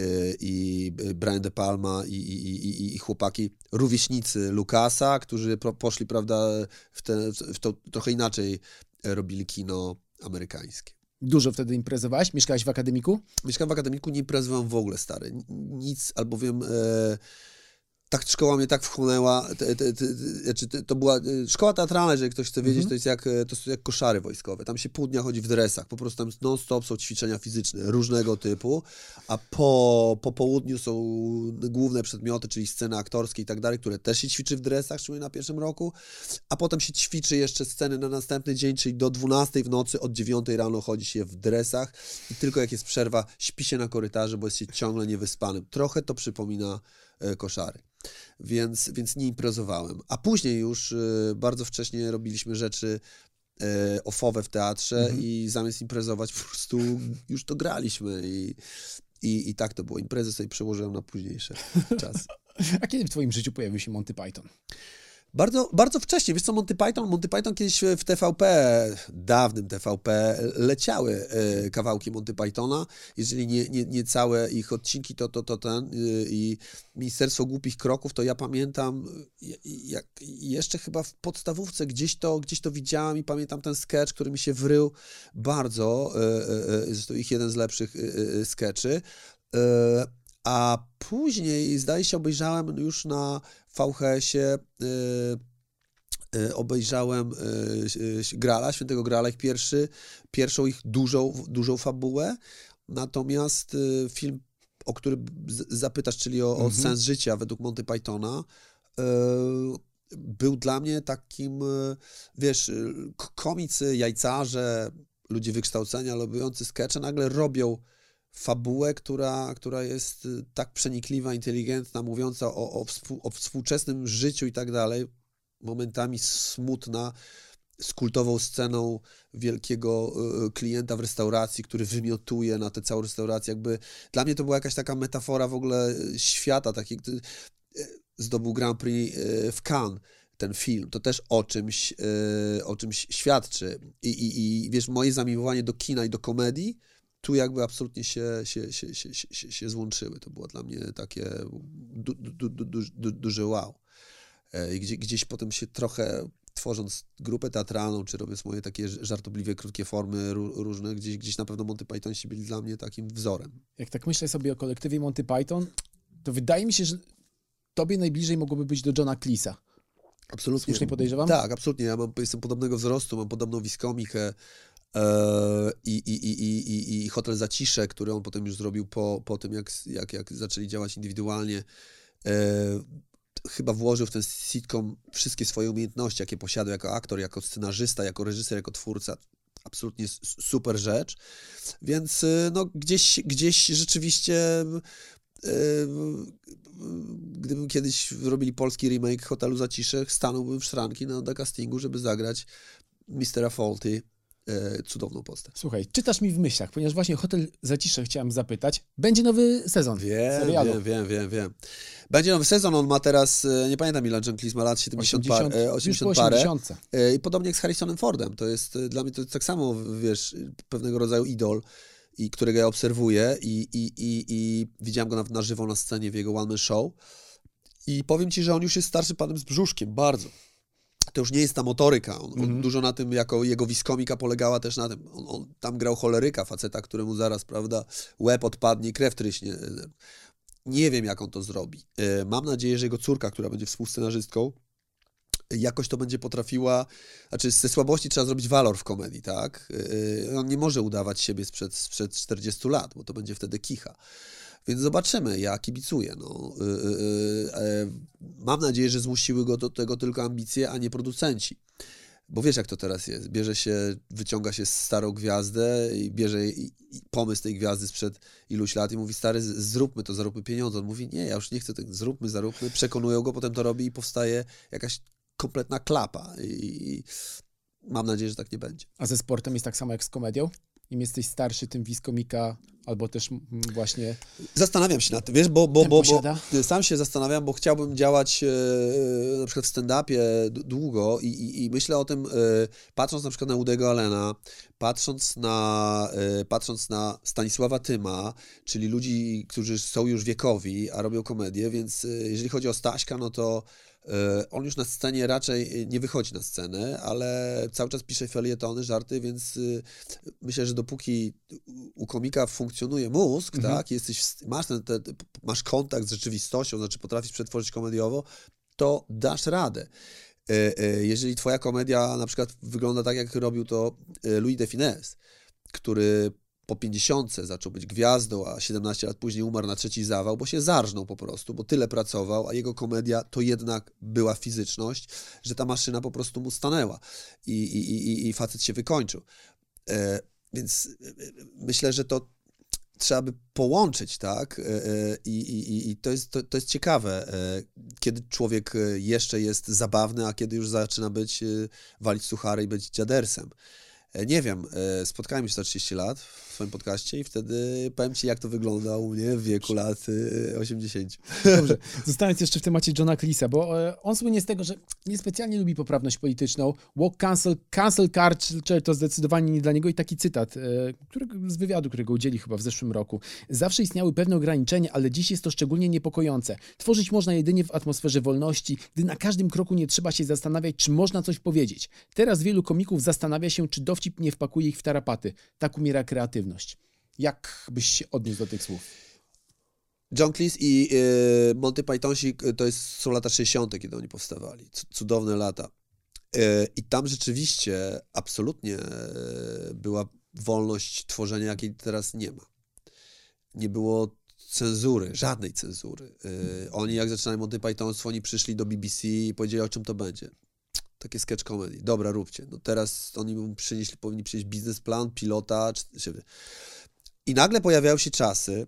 S2: e, i Brian De Palma, i, i, i, i- i chłopaki, rówieśnicy Lucasa, którzy pro, poszli, prawda, w, te, w to trochę inaczej robili kino amerykańskie.
S1: Dużo wtedy imprezowałeś? Mieszkałeś w akademiku?
S2: Mieszkałem w akademiku, nie imprezowałem w ogóle, stary. Nic, albowiem... E, tak szkoła mnie tak wchłonęła, te, te, te, znaczy to była y, szkoła teatralna, jeżeli ktoś chce wiedzieć,
S1: Mhm.
S2: to jest jak, e, to są jak koszary wojskowe. Tam się pół dnia chodzi w dresach, po prostu tam non-stop są ćwiczenia fizyczne różnego typu, a po, po południu są główne przedmioty, czyli sceny aktorskie i tak dalej, które też się ćwiczy w dresach, szczególnie na pierwszym roku, a potem się ćwiczy jeszcze sceny na następny dzień, czyli do 12 w nocy, od 9 rano chodzi się w dresach i tylko jak jest przerwa, śpi się na korytarzu, bo jest się ciągle niewyspanym. Trochę to przypomina e, koszary więc, więc nie imprezowałem. A później już y, bardzo wcześnie robiliśmy rzeczy y, ofowe w teatrze
S1: Mhm.
S2: i zamiast imprezować po prostu już to graliśmy i, i, i tak to było. Imprezy sobie przełożyłem na późniejsze czasy. *laughs*
S1: A kiedy w twoim życiu pojawił się Monty Python?
S2: Bardzo, bardzo wcześnie, wiesz co, Monty Python, Monty Python kiedyś w TVP, dawnym TVP, leciały e, kawałki Monty Pythona, jeżeli nie, nie, nie całe ich odcinki, to, to, to ten y, i Ministerstwo Głupich Kroków, to ja pamiętam, y, jak jeszcze chyba w podstawówce gdzieś to, gdzieś to widziałem i pamiętam ten sketch, który mi się wrył. Bardzo, e, e, e, zresztą ich jeden z lepszych e, e, E, a później, zdaje się, obejrzałem już na VHS-ie, y, y, obejrzałem y, Grala, Świętego Grala, ich pierwszy, pierwszą ich dużą, dużą fabułę, natomiast film, o który zapytasz, czyli o, o
S1: Mhm.
S2: sens życia według Monty Pythona, był dla mnie takim, wiesz, komicy, jajcarze, ludzie wykształcenia, lubiący skecze, nagle robią fabułę, która, która jest y, tak przenikliwa, inteligentna, mówiąca o, o, współ, o współczesnym życiu i tak dalej, momentami smutna, z kultową sceną wielkiego y, klienta w restauracji, który wymiotuje na tę całą restaurację. Jakby dla mnie to była jakaś taka metafora w ogóle y, świata, taki, y, zdobył Grand Prix y, w Cannes ten film, to też o czymś, y, o czymś świadczy. I, i, I wiesz, moje zamiłowanie do kina i do komedii tu jakby absolutnie się, się, się, się, się, się, złączyły. To było dla mnie takie du, du, du, du, du, duże wow. E, I gdzie, gdzieś potem się trochę, tworząc grupę teatralną, czy robiąc moje takie żartobliwie krótkie formy ró- różne, gdzieś, gdzieś na pewno Monty Pythonsi byli dla mnie takim wzorem.
S1: Jak tak myślę sobie o kolektywie Monty Python, to wydaje mi się, że tobie najbliżej mogłoby być do Johna Cleesa.
S2: Absolutnie.
S1: Słusznie podejrzewam?
S2: Tak, absolutnie. Ja mam, jestem podobnego wzrostu, mam podobną wiskomikę i, i, i, i, i, i Hotel Zacisze, który on potem już zrobił po, po tym, jak, jak, jak zaczęli działać indywidualnie. E, chyba włożył w ten sitcom wszystkie swoje umiejętności, jakie posiadał jako aktor, jako scenarzysta, jako reżyser, jako twórca. Absolutnie super rzecz. Więc y, no, gdzieś, gdzieś rzeczywiście gdybym kiedyś robili polski remake Hotelu Zacisze, stanąłbym w szranki na, na castingu, żeby zagrać Mistera Faulty, e, cudowną postać.
S1: Słuchaj, czytasz mi w myślach, ponieważ właśnie Hotel Zacisze chciałem zapytać. Będzie nowy sezon
S2: Wiem,
S1: serialu.
S2: wiem, wiem, wiem, wiem. Będzie nowy sezon, on ma teraz, e, nie pamiętam ile John Cleese ma lat, 70,
S1: 80,
S2: par, e,
S1: już po
S2: 80 parę.
S1: 80.
S2: E, I podobnie jak z Harrisonem Fordem. To jest e, dla mnie to jest tak samo, wiesz, pewnego rodzaju idol, i którego ja obserwuję i, i, i, i widziałem go na, na żywo na scenie w jego one man show. I powiem ci, że on już jest starszy panem z brzuszkiem, bardzo. To już nie jest ta motoryka. On, on
S1: Mhm.
S2: dużo na tym, jako jego wiskomika polegała też na tym. On, on tam grał choleryka, faceta, któremu zaraz, prawda, łeb odpadnie, krew tryśnie. Nie wiem, jak on to zrobi. E, Mam nadzieję, że jego córka, która będzie współscenarzystką, jakoś to będzie potrafiła, znaczy ze słabości trzeba zrobić walor w komedii, tak? Yy, On nie może udawać siebie sprzed, sprzed 40 lat, bo to będzie wtedy kicha. Więc zobaczymy, ja kibicuję. No. Yy, yy, yy, e, Mam nadzieję, że zmusiły go do tego tylko ambicje, a nie producenci. Bo wiesz, jak to teraz jest. Bierze się, wyciąga się starą gwiazdę i bierze pomysł tej gwiazdy sprzed iluś lat i mówi, stary, zróbmy to, zaróbmy pieniądze. On mówi, nie, ja już nie chcę tego, zróbmy, zaróbmy. Przekonują go, potem to robi i powstaje jakaś kompletna klapa. I mam nadzieję, że tak nie będzie.
S1: A ze sportem jest tak samo jak z komedią? Im jesteś starszy, tym wiskomika Albo też właśnie...
S2: Zastanawiam się nad tym, wiesz, bo, bo, bo, bo sam się zastanawiam, bo chciałbym działać e, na przykład w stand-upie długo i, i, i myślę o tym, e, patrząc na przykład na Udego Allena, patrząc na, e, patrząc na Stanisława Tyma, czyli ludzi, którzy są już wiekowi, a robią komedię, więc e, jeżeli chodzi o Staśka, no to e, on już na scenie raczej nie wychodzi na scenę, ale cały czas pisze felietony, żarty, więc e, myślę, że dopóki u komika funkcjonuje mózg,
S1: Mhm.
S2: tak, jesteś, masz, ten, te, masz kontakt z rzeczywistością, znaczy potrafisz przetworzyć komediowo, to dasz radę. E, e, Jeżeli twoja komedia na przykład wygląda tak, jak robił to e, Louis de Finesse, który po 50 zaczął być gwiazdą, a 17 lat później umarł na trzeci zawał, bo się zarżnął po prostu, bo tyle pracował, a jego komedia to jednak była fizyczność, że ta maszyna po prostu mu stanęła i, i, i, i facet się wykończył. E, Więc e, e, myślę, że to trzeba by połączyć, tak? E, I, i, i- to, jest, to, to jest ciekawe, kiedy człowiek jeszcze jest zabawny, a kiedy już zaczyna być, walić suchary i być dziadersem. Nie wiem, spotkałem się za 30 lat swoim podcaście i wtedy powiem Ci, jak to wygląda u mnie w wieku lat e, 80.
S1: Dobrze, zostając jeszcze w temacie Johna Cleesa, bo e, on słynie z tego, że niespecjalnie lubi poprawność polityczną. Walk cancel, cancel culture to zdecydowanie nie dla niego i taki cytat e, którego, z wywiadu, którego udzieli chyba w zeszłym roku. Zawsze istniały pewne ograniczenia, ale dziś jest to szczególnie niepokojące. Tworzyć można jedynie w atmosferze wolności, gdy na każdym kroku nie trzeba się zastanawiać, czy można coś powiedzieć. Teraz wielu komików zastanawia się, czy dowcip nie wpakuje ich w tarapaty. Tak umiera kreatywność. Jak byś się odniósł do tych słów?
S2: John Cleese i e, Monty Pythonsi e, to jest, są lata 60., kiedy oni powstawali. Cudowne lata. E, I tam rzeczywiście absolutnie e, była wolność tworzenia, jakiej teraz nie ma. Nie było cenzury, żadnej cenzury. E, Oni jak zaczynali Monty Pythonstwo, oni przyszli do BBC i powiedzieli, o czym to będzie. Takie sketch comedy. Dobra, róbcie. No teraz oni mu przynieśli, powinni przynieść biznesplan, pilota. Czy... I nagle pojawiają się czasy,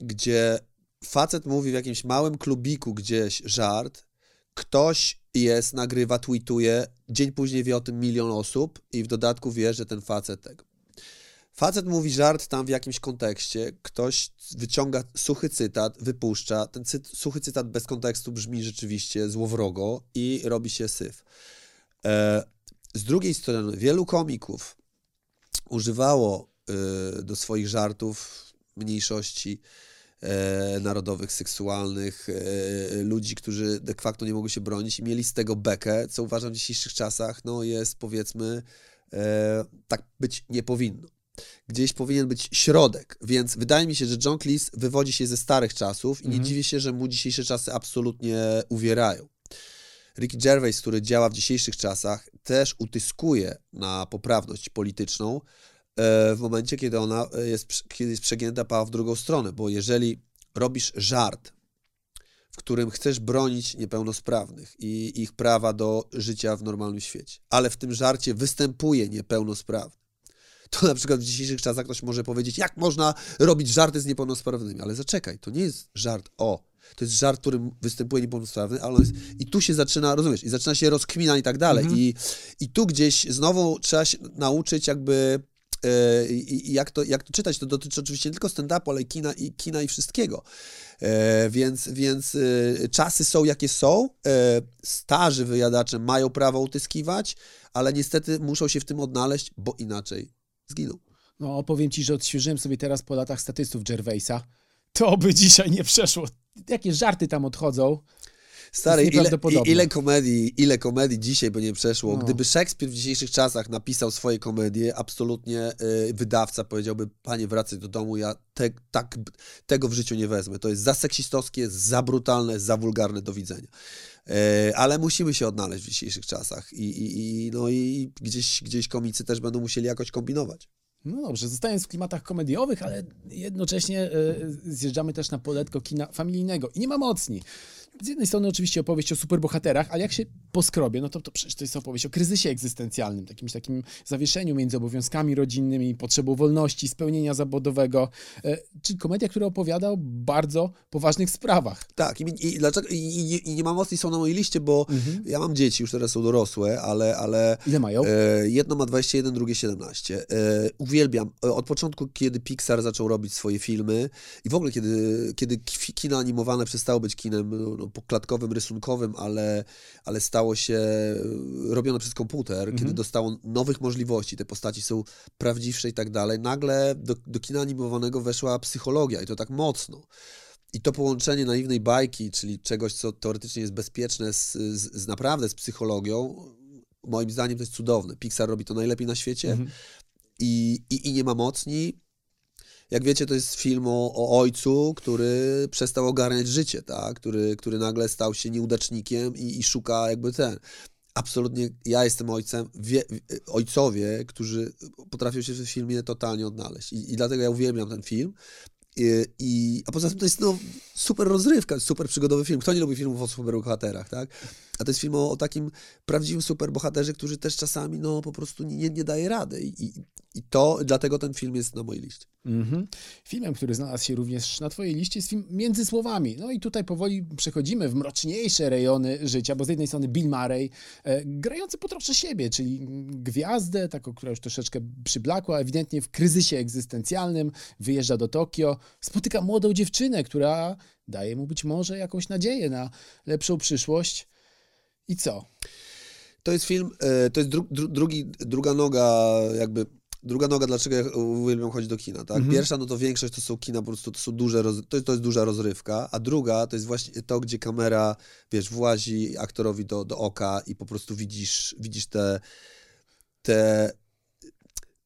S2: gdzie facet mówi w jakimś małym klubiku gdzieś żart, ktoś jest, nagrywa, tweetuje, dzień później wie o tym milion osób i w dodatku wie, że ten facet tego. Facet mówi żart tam w jakimś kontekście, ktoś wyciąga suchy cytat, wypuszcza, ten cy suchy cytat bez kontekstu brzmi rzeczywiście złowrogo i robi się syf. E, z drugiej strony wielu komików używało e, do swoich żartów mniejszości e, narodowych, seksualnych, ludzi, którzy de facto nie mogą się bronić i mieli z tego bekę, co uważam w dzisiejszych czasach, no jest powiedzmy, tak być nie powinno. Gdzieś powinien być środek, więc wydaje mi się, że John Cleese wywodzi się ze starych czasów i nie
S1: Mhm.
S2: dziwię się, że mu dzisiejsze czasy absolutnie uwierają. Ricky Gervais, który działa w dzisiejszych czasach, też utyskuje na poprawność polityczną e, w momencie, kiedy ona e, jest, kiedy jest przegięta pała w drugą stronę, bo jeżeli robisz żart, w którym chcesz bronić niepełnosprawnych i ich prawa do życia w normalnym świecie, ale w tym żarcie występuje niepełnosprawny, to na przykład w dzisiejszych czasach ktoś może powiedzieć, jak można robić żarty z niepełnosprawnymi, ale zaczekaj, to nie jest żart o, to jest żart, w którym występuje niepełnosprawny, ale jest, i tu się zaczyna, rozumiesz, i zaczyna się rozkmina i tak dalej.
S1: Mhm.
S2: I, I tu gdzieś znowu trzeba się nauczyć jakby e, i, i jak, to, jak to czytać. To dotyczy oczywiście nie tylko stand-upu, ale i kina i, kina i wszystkiego. E, więc więc e, czasy są jakie są. E, starzy wyjadacze mają prawo utyskiwać, ale niestety muszą się w tym odnaleźć, bo inaczej zginą.
S1: No, powiem ci, że odświeżyłem sobie teraz po latach statystów Gervaisa. To by dzisiaj nie przeszło. Jakie żarty tam odchodzą.
S2: Stary, ile, ile komedii, ile komedii dzisiaj by nie przeszło.
S1: No.
S2: Gdyby Szekspir w dzisiejszych czasach napisał swoje komedie, absolutnie y, wydawca powiedziałby, panie wracaj do domu, ja te, tak, tego w życiu nie wezmę. To jest za seksistowskie, za brutalne, za wulgarne do widzenia. E, ale musimy się odnaleźć w dzisiejszych czasach i, i, i, no i gdzieś, gdzieś komicy też będą musieli jakoś kombinować.
S1: No dobrze, zostając w klimatach komediowych, ale jednocześnie e, zjeżdżamy też na poletko kina familijnego. I nie ma mocni. Z jednej strony oczywiście opowieść o superbohaterach, ale jak się poskrobie, no to, to przecież to jest opowieść o kryzysie egzystencjalnym, jakimś takim zawieszeniu między obowiązkami rodzinnymi, potrzebą wolności, spełnienia zawodowego, e, czyli komedia, która opowiada o bardzo poważnych sprawach.
S2: Tak, i, i, dlaczego, i, i, i nie mam mocniej są na mojej liście, bo
S1: Mhm.
S2: ja mam dzieci, już teraz są dorosłe, ale, ale
S1: Ile mają?
S2: E, jedno ma 21, drugie 17. E, uwielbiam. E, Od początku, kiedy Pixar zaczął robić swoje filmy i w ogóle kiedy, kiedy ki- kino animowane przestało być kinem no, no, poklatkowym, rysunkowym, ale, ale stało się e, robione przez komputer, kiedy dostało nowych możliwości, te postaci są prawdziwsze i tak dalej, nagle do, do kina animowanego weszła psychologia i to tak mocno. I to połączenie naiwnej bajki, czyli czegoś, co teoretycznie jest bezpieczne z, z, z naprawdę z psychologią, moim zdaniem to jest cudowne. Pixar robi to najlepiej na świecie
S1: Mhm.
S2: i, i, i nie ma mocni. Jak wiecie, to jest film o, o ojcu, który przestał ogarniać życie, tak? który, który nagle stał się nieudacznikiem i, i szuka jakby ten. Absolutnie, ja jestem ojcem, wie, ojcowie, którzy potrafią się w filmie totalnie odnaleźć. I, i dlatego ja uwielbiam ten film. I, i, a poza tym to jest no, super rozrywka, super przygodowy film. Kto nie lubi filmów o superbohaterach, tak? A to jest film o, o takim prawdziwym superbohaterze, który też czasami no, po prostu nie, nie daje rady. I, i, to, dlatego ten film jest na mojej liście.
S1: Mhm. Filmem, który znalazł się również na Twojej liście, jest film Między Słowami. No i tutaj powoli przechodzimy w mroczniejsze rejony życia, bo z jednej strony Bill Murray, e, grający po trosze siebie, czyli gwiazdę, taką, która już troszeczkę przyblakła, ewidentnie w kryzysie egzystencjalnym, wyjeżdża do Tokio, spotyka młodą dziewczynę, która daje mu być może jakąś nadzieję na lepszą przyszłość. I co?
S2: To jest film, e, to jest dru, dru, drugi, druga noga, jakby. Druga noga, dlaczego ja uwielbiam chodzić do kina, tak?
S1: Mhm.
S2: Pierwsza, no to większość to są kina, po prostu to są duże, roz, to, jest, to jest duża rozrywka, a druga to jest właśnie to, gdzie kamera, wiesz, włazi aktorowi do, do oka i po prostu widzisz, widzisz te, te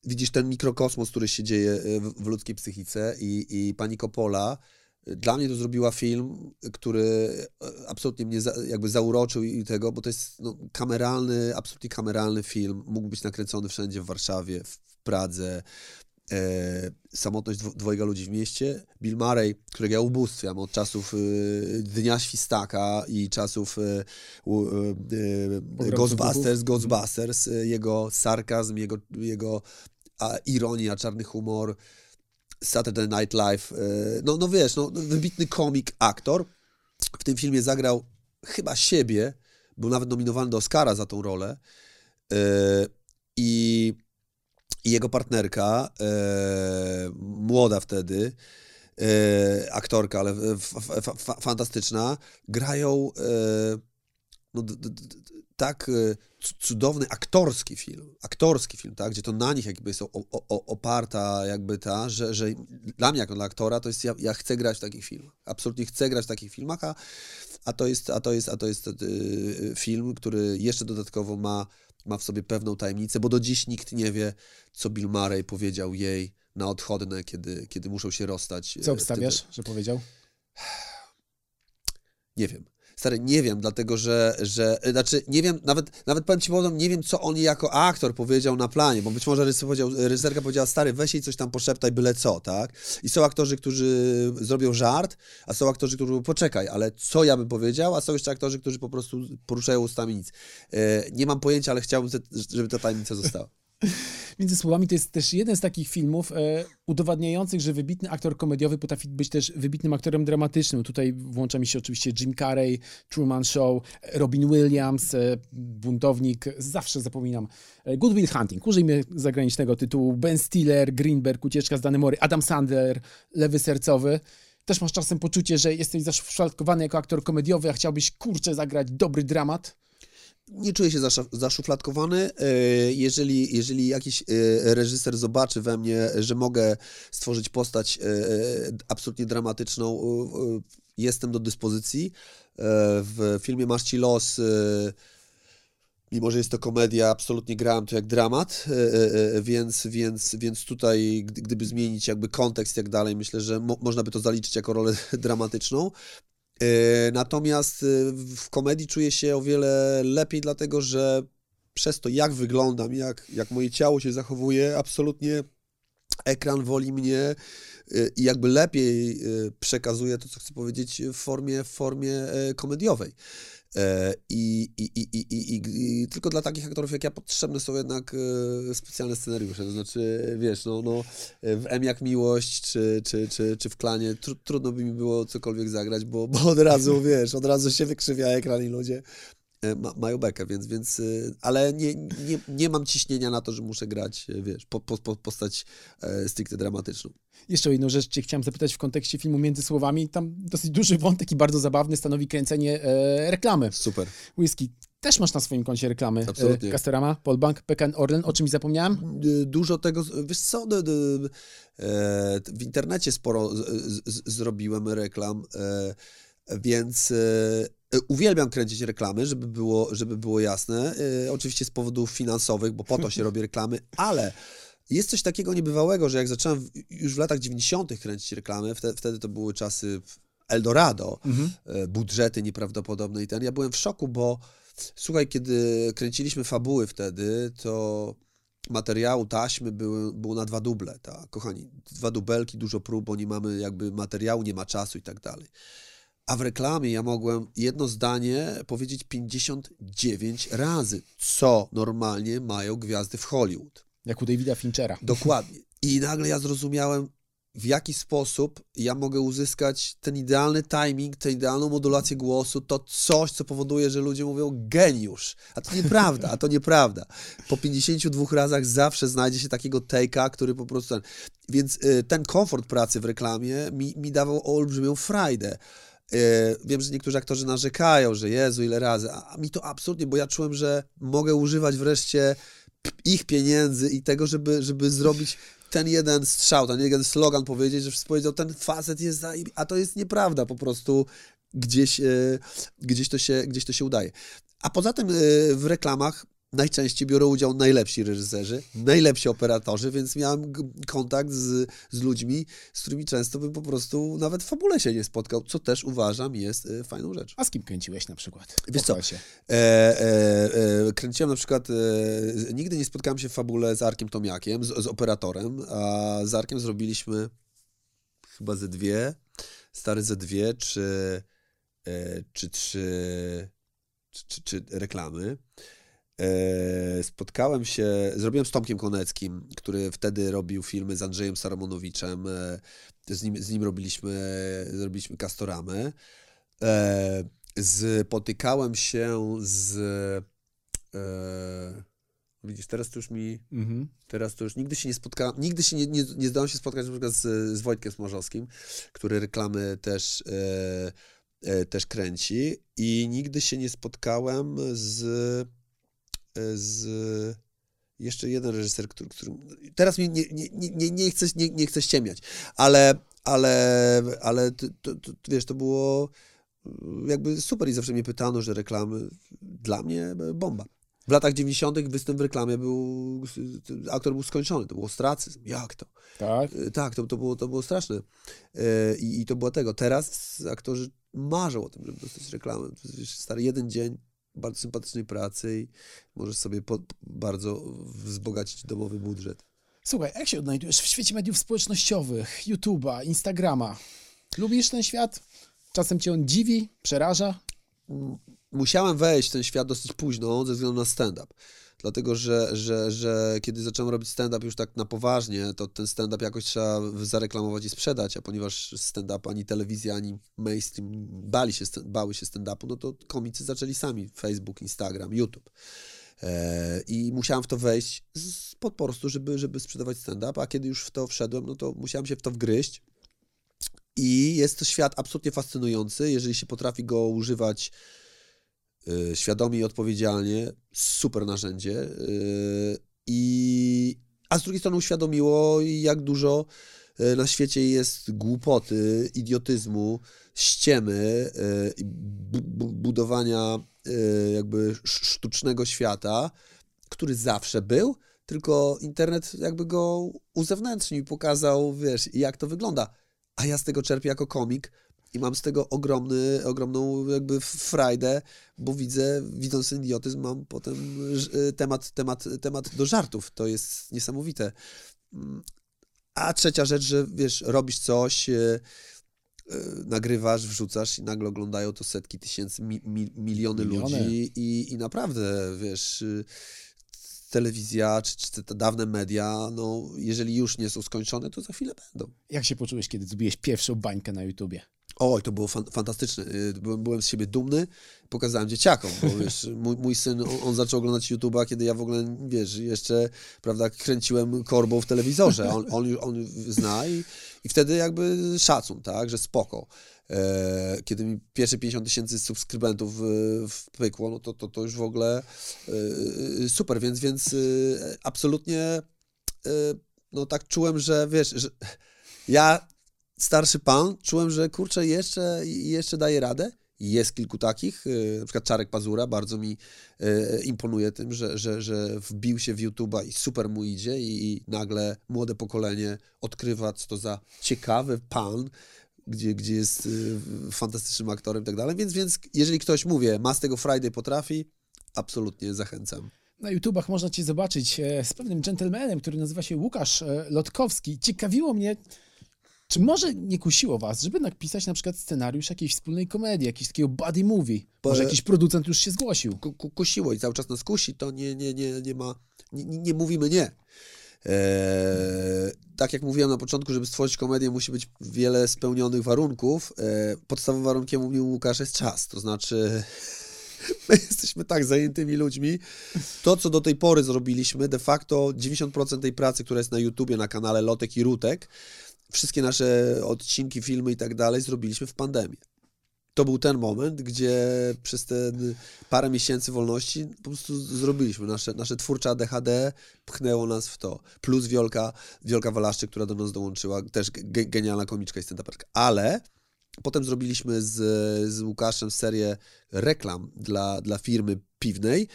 S2: widzisz ten mikrokosmos, który się dzieje e, w, w ludzkiej psychice i, i pani Coppola dla mnie to zrobiła film, który e, absolutnie mnie za, jakby zauroczył i tego, bo to jest no, kameralny, absolutnie kameralny film. Mógł być nakręcony wszędzie w Warszawie, w, Pradze. E, samotność dwo, dwojga ludzi w mieście. Bill Murray, którego ja ubóstwiam od czasów e, Dnia Świstaka i czasów e, e, e, Ghostbusters, Ghostbusters, jego sarkazm, jego, jego a, ironia, czarny humor, Saturday Night Live, e, no, no wiesz, no, wybitny komik, aktor. W tym filmie zagrał chyba siebie, był nawet nominowany do Oscara za tą rolę. E, I, i jego partnerka, e, młoda wtedy, aktorka, ale fantastyczna, grają no, tak c- cudowny aktorski film, aktorski film, tak, gdzie to na nich jakby jest o, o, oparta jakby ta, że, że dla mnie jako dla aktora to jest, ja, ja chcę grać w takich filmach, absolutnie chcę grać w takich filmach, a, a to jest, a to jest, a to jest yy, film, który jeszcze dodatkowo ma, ma w sobie pewną tajemnicę, bo do dziś nikt nie wie, co Bill Murray powiedział jej na odchodne, kiedy, kiedy muszą się rozstać. e,
S1: Co obstawiasz, że powiedział?
S2: Nie wiem. Stary, nie wiem, dlatego że, że znaczy nie wiem, nawet, nawet powiem ci powiem, nie wiem, co on jako aktor powiedział na planie, bo być może powiedział, powiedziała, stary, weź jej coś tam poszeptaj, byle co, tak? I są aktorzy, którzy zrobią żart, a są aktorzy, którzy poczekaj, ale co ja bym powiedział, a są jeszcze aktorzy, którzy po prostu poruszają ustami nic. E, nie mam pojęcia, ale chciałbym, żeby ta tajemnica została. *laughs*
S1: Między słowami to jest też jeden z takich filmów e, udowadniających, że wybitny aktor komediowy potrafi być też wybitnym aktorem dramatycznym. Tutaj włącza mi się oczywiście Jim Carrey, Truman Show, Robin Williams, e, buntownik, zawsze zapominam. E, Good Will Hunting, użyjmy zagranicznego tytułu. Ben Stiller, Greenberg, Ucieczka z Danemory, Adam Sandler, Lewy Sercowy. Też masz czasem poczucie, że jesteś zaszufladkowany jako aktor komediowy, a chciałbyś kurczę zagrać dobry dramat.
S2: Nie czuję się zaszufladkowany. E, Jeżeli, jeżeli jakiś e, reżyser zobaczy we mnie, że mogę stworzyć postać e, absolutnie dramatyczną, jestem do dyspozycji. W filmie Masz ci los, mimo że jest to komedia, absolutnie grałem to jak dramat, więc, więc, więc tutaj, gdy- gdyby zmienić jakby kontekst i tak dalej, myślę, że mo- można by to zaliczyć jako rolę *laughs* dramatyczną. E, Natomiast e, w komedii czuję się o wiele lepiej, dlatego że przez to, jak wyglądam, jak, jak moje ciało się zachowuje, absolutnie ekran woli mnie y, i jakby lepiej przekazuje to, co chcę powiedzieć w formie, w formie e, komediowej. E, I, i, i, i, i, tylko dla takich aktorów jak ja potrzebne są jednak e, specjalne scenariusze. To znaczy, wiesz, no, no, w M jak miłość, czy, czy, czy, czy w klanie tr trudno by mi było cokolwiek zagrać, bo, bo od razu, wiesz, od razu się wykrzywia ekran i ludzie ma, mają bekę, więc, więc y, ale nie, nie, nie mam ciśnienia na to, że muszę grać, e, wiesz, po, po, postać e, stricte dramatyczną.
S1: Jeszcze o jedną rzecz cię chciałem zapytać w kontekście filmu Między Słowami. Tam dosyć duży wątek i bardzo zabawny stanowi kręcenie e, reklamy.
S2: Super.
S1: Whisky. Też masz na swoim koncie reklamy.
S2: Absolutnie.
S1: E, Castorama, Polbank, PKN Orlen. O czymś zapomniałem?
S2: Dużo tego, wiesz co, d, d, e, w internecie sporo z, z, zrobiłem reklam, e, więc E, uwielbiam kręcić reklamy, żeby było, żeby było jasne. E, oczywiście z powodów finansowych, bo po to się robi reklamy, ale jest coś takiego niebywałego, że jak zacząłem już w latach 90. kręcić reklamy, wtedy, wtedy to były czasy Eldorado, mhm. E, budżety nieprawdopodobne i ten. Ja byłem w szoku, bo słuchaj, kiedy kręciliśmy fabuły wtedy, to materiału, taśmy były, było na dwa duble, tak, kochani, dwa dubelki, dużo prób, bo nie mamy jakby materiału, nie ma czasu i tak dalej. A w reklamie ja mogłem jedno zdanie powiedzieć 59 razy, co normalnie mają gwiazdy w Hollywood.
S1: Jak u Davida Finchera.
S2: Dokładnie. *laughs* I nagle ja zrozumiałem, w jaki sposób ja mogę uzyskać ten idealny timing, tę idealną modulację głosu, to coś, co powoduje, że ludzie mówią geniusz. A to nieprawda, a to nieprawda. Po 52 razach zawsze znajdzie się takiego take'a, który po prostu... Więc y, ten komfort pracy w reklamie mi, mi dawał olbrzymią frajdę. E, wiem, że niektórzy aktorzy narzekają, że Jezu, ile razy, a mi to absolutnie, bo ja czułem, że mogę używać wreszcie ich pieniędzy i tego, żeby, żeby zrobić ten jeden strzał, ten jeden slogan powiedzieć, że powiedział, ten facet jest za... a to jest nieprawda, po prostu gdzieś, e, gdzieś, to, się, gdzieś to się udaje. A poza tym e, w reklamach najczęściej biorą udział najlepsi reżyserzy, najlepsi operatorzy, więc miałem kontakt z, z ludźmi, z którymi często bym po prostu nawet w fabule się nie spotkał, co też uważam jest y, fajną rzeczą.
S1: A z kim kręciłeś na przykład?
S2: Wiesz co, e, e, e, kręciłem na przykład, e, nigdy nie spotkałem się w fabule z Arkiem Tomiakiem, z, z operatorem, a z Arkiem zrobiliśmy chyba ze dwie, stary ze dwie, czy, e, czy trzy, czy, czy, czy reklamy. E, spotkałem się, zrobiłem z Tomkiem Koneckim, który wtedy robił filmy z Andrzejem Saramonowiczem. E, z nim, z nim robiliśmy, zrobiliśmy Kastoramę. E, spotykałem się z. Widzisz, teraz to już mi. Mhm. Teraz to już nigdy się nie spotkałem. Nigdy się nie, nie, nie zdołałem się spotkać na przykład z, z Wojtkiem Smarzowskim, który reklamy też, e, też kręci. I nigdy się nie spotkałem z z jeszcze jeden reżyser, który, teraz mi nie, nie, nie, nie, chcę, nie, nie chcę ściemniać, ale, ale, ale to, to, to, wiesz, to było jakby super i zawsze mnie pytano, że reklamy dla mnie bomba. W latach 90. występ w reklamie był, aktor był skończony, to był ostracyzm. Jak to?
S1: Tak?
S2: Tak, to, to, było, to było straszne. E, I, I to było tego. Teraz aktorzy marzą o tym, żeby dostać reklamę. Stary jeden dzień, bardzo sympatycznej pracy i możesz sobie bardzo wzbogacić domowy budżet.
S1: Słuchaj, jak się odnajdujesz w świecie mediów społecznościowych, YouTube'a, Instagrama? Lubisz ten świat? Czasem cię on dziwi, przeraża?
S2: Musiałem wejść w ten świat dosyć późno ze względu na stand-up dlatego że, że, że kiedy zacząłem robić stand-up już tak na poważnie, to ten stand-up jakoś trzeba zareklamować i sprzedać, a ponieważ stand-up ani telewizja, ani mainstream bali się, bały się stand-upu, no to komicy zaczęli sami Facebook, Instagram, YouTube. E, I musiałem w to wejść z, po prostu, żeby, żeby sprzedawać stand-up, a kiedy już w to wszedłem, no to musiałem się w to wgryźć. I jest to świat absolutnie fascynujący, jeżeli się potrafi go używać świadomie i odpowiedzialnie, super narzędzie. Y, I, a z drugiej strony uświadomiło, jak dużo y, na świecie jest głupoty, idiotyzmu, ściemy, budowania jakby sztucznego świata, który zawsze był, tylko internet jakby go uzewnętrznił, pokazał, wiesz, jak to wygląda. A ja z tego czerpię jako komik, i mam z tego ogromny, ogromną jakby frajdę, bo widzę, widząc idiotyzm, mam potem temat, temat, temat do żartów. To jest niesamowite. A trzecia rzecz, że wiesz, robisz coś, e, e, nagrywasz, wrzucasz i nagle oglądają to setki tysięcy, mi, mi, miliony,
S1: Miliony.
S2: ludzi i, i naprawdę, wiesz, y, telewizja czy, czy te dawne media, no jeżeli już nie są skończone, to za chwilę będą.
S1: Jak się poczułeś, kiedy zrobiłeś pierwszą bańkę na YouTubie?
S2: Oj, to było fan, fantastyczne. Y, Byłem, byłem z siebie dumny, pokazałem dzieciakom, bo *laughs* wiesz, mój, mój syn, on, on zaczął oglądać YouTube'a, kiedy ja w ogóle, wiesz, jeszcze, prawda, kręciłem korbą w telewizorze. On, on, już- on zna i, i wtedy jakby szacun, tak, że spoko. E, kiedy mi pierwsze 50 tysięcy subskrybentów e, wpykło, no to, to, to już w ogóle e, super, więc, więc e, absolutnie e, no tak czułem, że wiesz, że ja starszy pan, czułem, że kurczę, jeszcze, jeszcze daje radę. Jest kilku takich, y, na przykład Czarek Pazura, bardzo mi y, imponuje tym, że, że, że wbił się w YouTube'a i super mu idzie i, nagle młode pokolenie odkrywa, co to za ciekawy pan, gdzie, gdzie jest y, fantastycznym aktorem i tak dalej, więc, więc jeżeli ktoś, mówię, ma z tego Friday potrafi, absolutnie zachęcam.
S1: Na YouTubach można cię zobaczyć e, z pewnym gentlemanem, który nazywa się Łukasz e, Lotkowski. Ciekawiło mnie, czy może nie kusiło was, żeby napisać na przykład scenariusz jakiejś wspólnej komedii, jakiegoś takiego buddy movie? Może jakiś producent już się zgłosił?
S2: ku, ku, kusiło i cały czas nas kusi, to nie, nie, nie, nie ma, nie, nie mówimy nie. Eee, tak jak mówiłem na początku, żeby stworzyć komedię musi być wiele spełnionych warunków. Eee, podstawowym warunkiem u Łukasza jest czas, to znaczy *laughs* my jesteśmy tak zajętymi ludźmi. To, co do tej pory zrobiliśmy, de facto 90% tej pracy, która jest na YouTubie, na kanale Lotek i Rutek, wszystkie nasze odcinki, filmy i tak dalej zrobiliśmy w pandemii. To był ten moment, gdzie przez te parę miesięcy wolności po prostu zrobiliśmy. Nasze, nasze twórcze ADHD pchnęło nas w to. Plus Wiolka, Wiolka Walaszczyk, która do nas dołączyła, też ge- genialna komiczka i stand-uperka. Ale potem zrobiliśmy z, z Łukaszem serię reklam dla, dla firmy piwnej,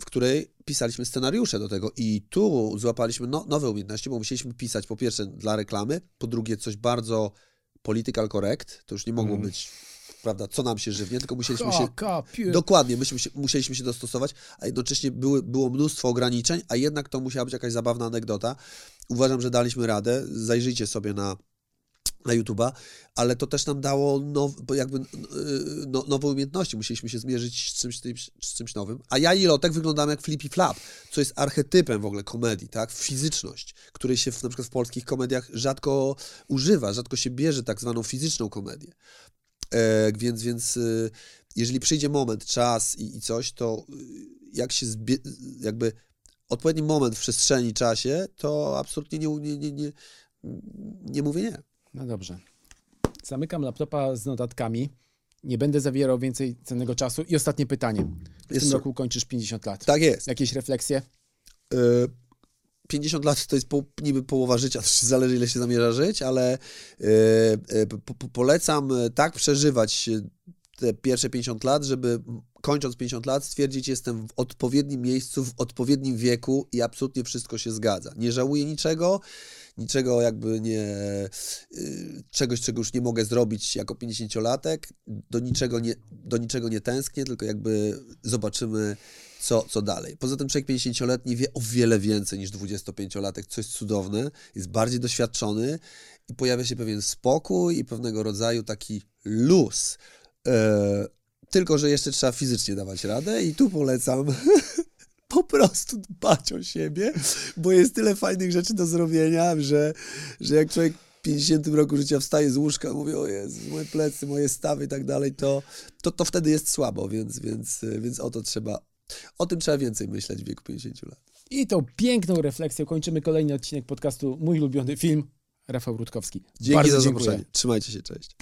S2: w której pisaliśmy scenariusze do tego i tu złapaliśmy no, nowe umiejętności, bo musieliśmy pisać po pierwsze dla reklamy, po drugie coś bardzo political correct, to już nie mogło
S1: Mm.
S2: być, prawda, co nam się żywnie, tylko musieliśmy się Dokładnie, myśmy się, musieliśmy się dostosować, a jednocześnie były, było mnóstwo ograniczeń, a jednak to musiała być jakaś zabawna anegdota. Uważam, że daliśmy radę. Zajrzyjcie sobie na, na YouTube'a, ale to też nam dało now, jakby yy, no, nowe umiejętności. Musieliśmy się zmierzyć z czymś, z czymś nowym. A ja i Lotek wyglądamy jak Flippy Flap, co jest archetypem w ogóle komedii, tak? Fizyczność, której się w, na przykład w polskich komediach rzadko używa, rzadko się bierze tak zwaną fizyczną komedię. E, więc, więc y, jeżeli przyjdzie moment, czas i, i coś, to y, jak się zbie, jakby odpowiedni moment w przestrzeni, czasie, to absolutnie nie, nie, nie, nie, nie mówię nie.
S1: No dobrze. Zamykam laptopa z notatkami. Nie będę zawierał więcej cennego czasu. I ostatnie pytanie. W
S2: Jest
S1: tym roku kończysz 50 lat.
S2: Tak jest.
S1: Jakieś refleksje?
S2: E, 50 lat to jest po, niby połowa życia, *laughs* zależy ile się zamierza żyć, ale e, e, po, po, polecam e, tak przeżywać e, te pierwsze 50 lat, żeby kończąc 50 lat stwierdzić, jestem w odpowiednim miejscu, w odpowiednim wieku i absolutnie wszystko się zgadza. Nie żałuję niczego, niczego jakby nie, y, czegoś, czego już nie mogę zrobić jako 50-latek, do niczego nie, do niczego nie tęsknię, tylko jakby zobaczymy, co, co dalej. Poza tym człowiek 50-letni wie o wiele więcej niż 25-latek, co jest cudowne, jest bardziej doświadczony i pojawia się pewien spokój i pewnego rodzaju taki luz. E, tylko, że jeszcze trzeba fizycznie dawać radę i tu polecam *laughs* po prostu dbać o siebie, bo jest tyle fajnych rzeczy do zrobienia, że, że jak człowiek w 50 roku życia wstaje z łóżka, mówi, o Jezu, moje plecy, moje stawy i tak dalej, to, to, to wtedy jest słabo, więc, więc, więc o to trzeba, o tym trzeba więcej myśleć w wieku 50 lat.
S1: I tą piękną refleksją kończymy kolejny odcinek podcastu Mój ulubiony film. Rafał Rutkowski.
S2: Dzięki
S1: Bardzo
S2: za
S1: dziękuję.
S2: zaproszenie. Trzymajcie się, cześć.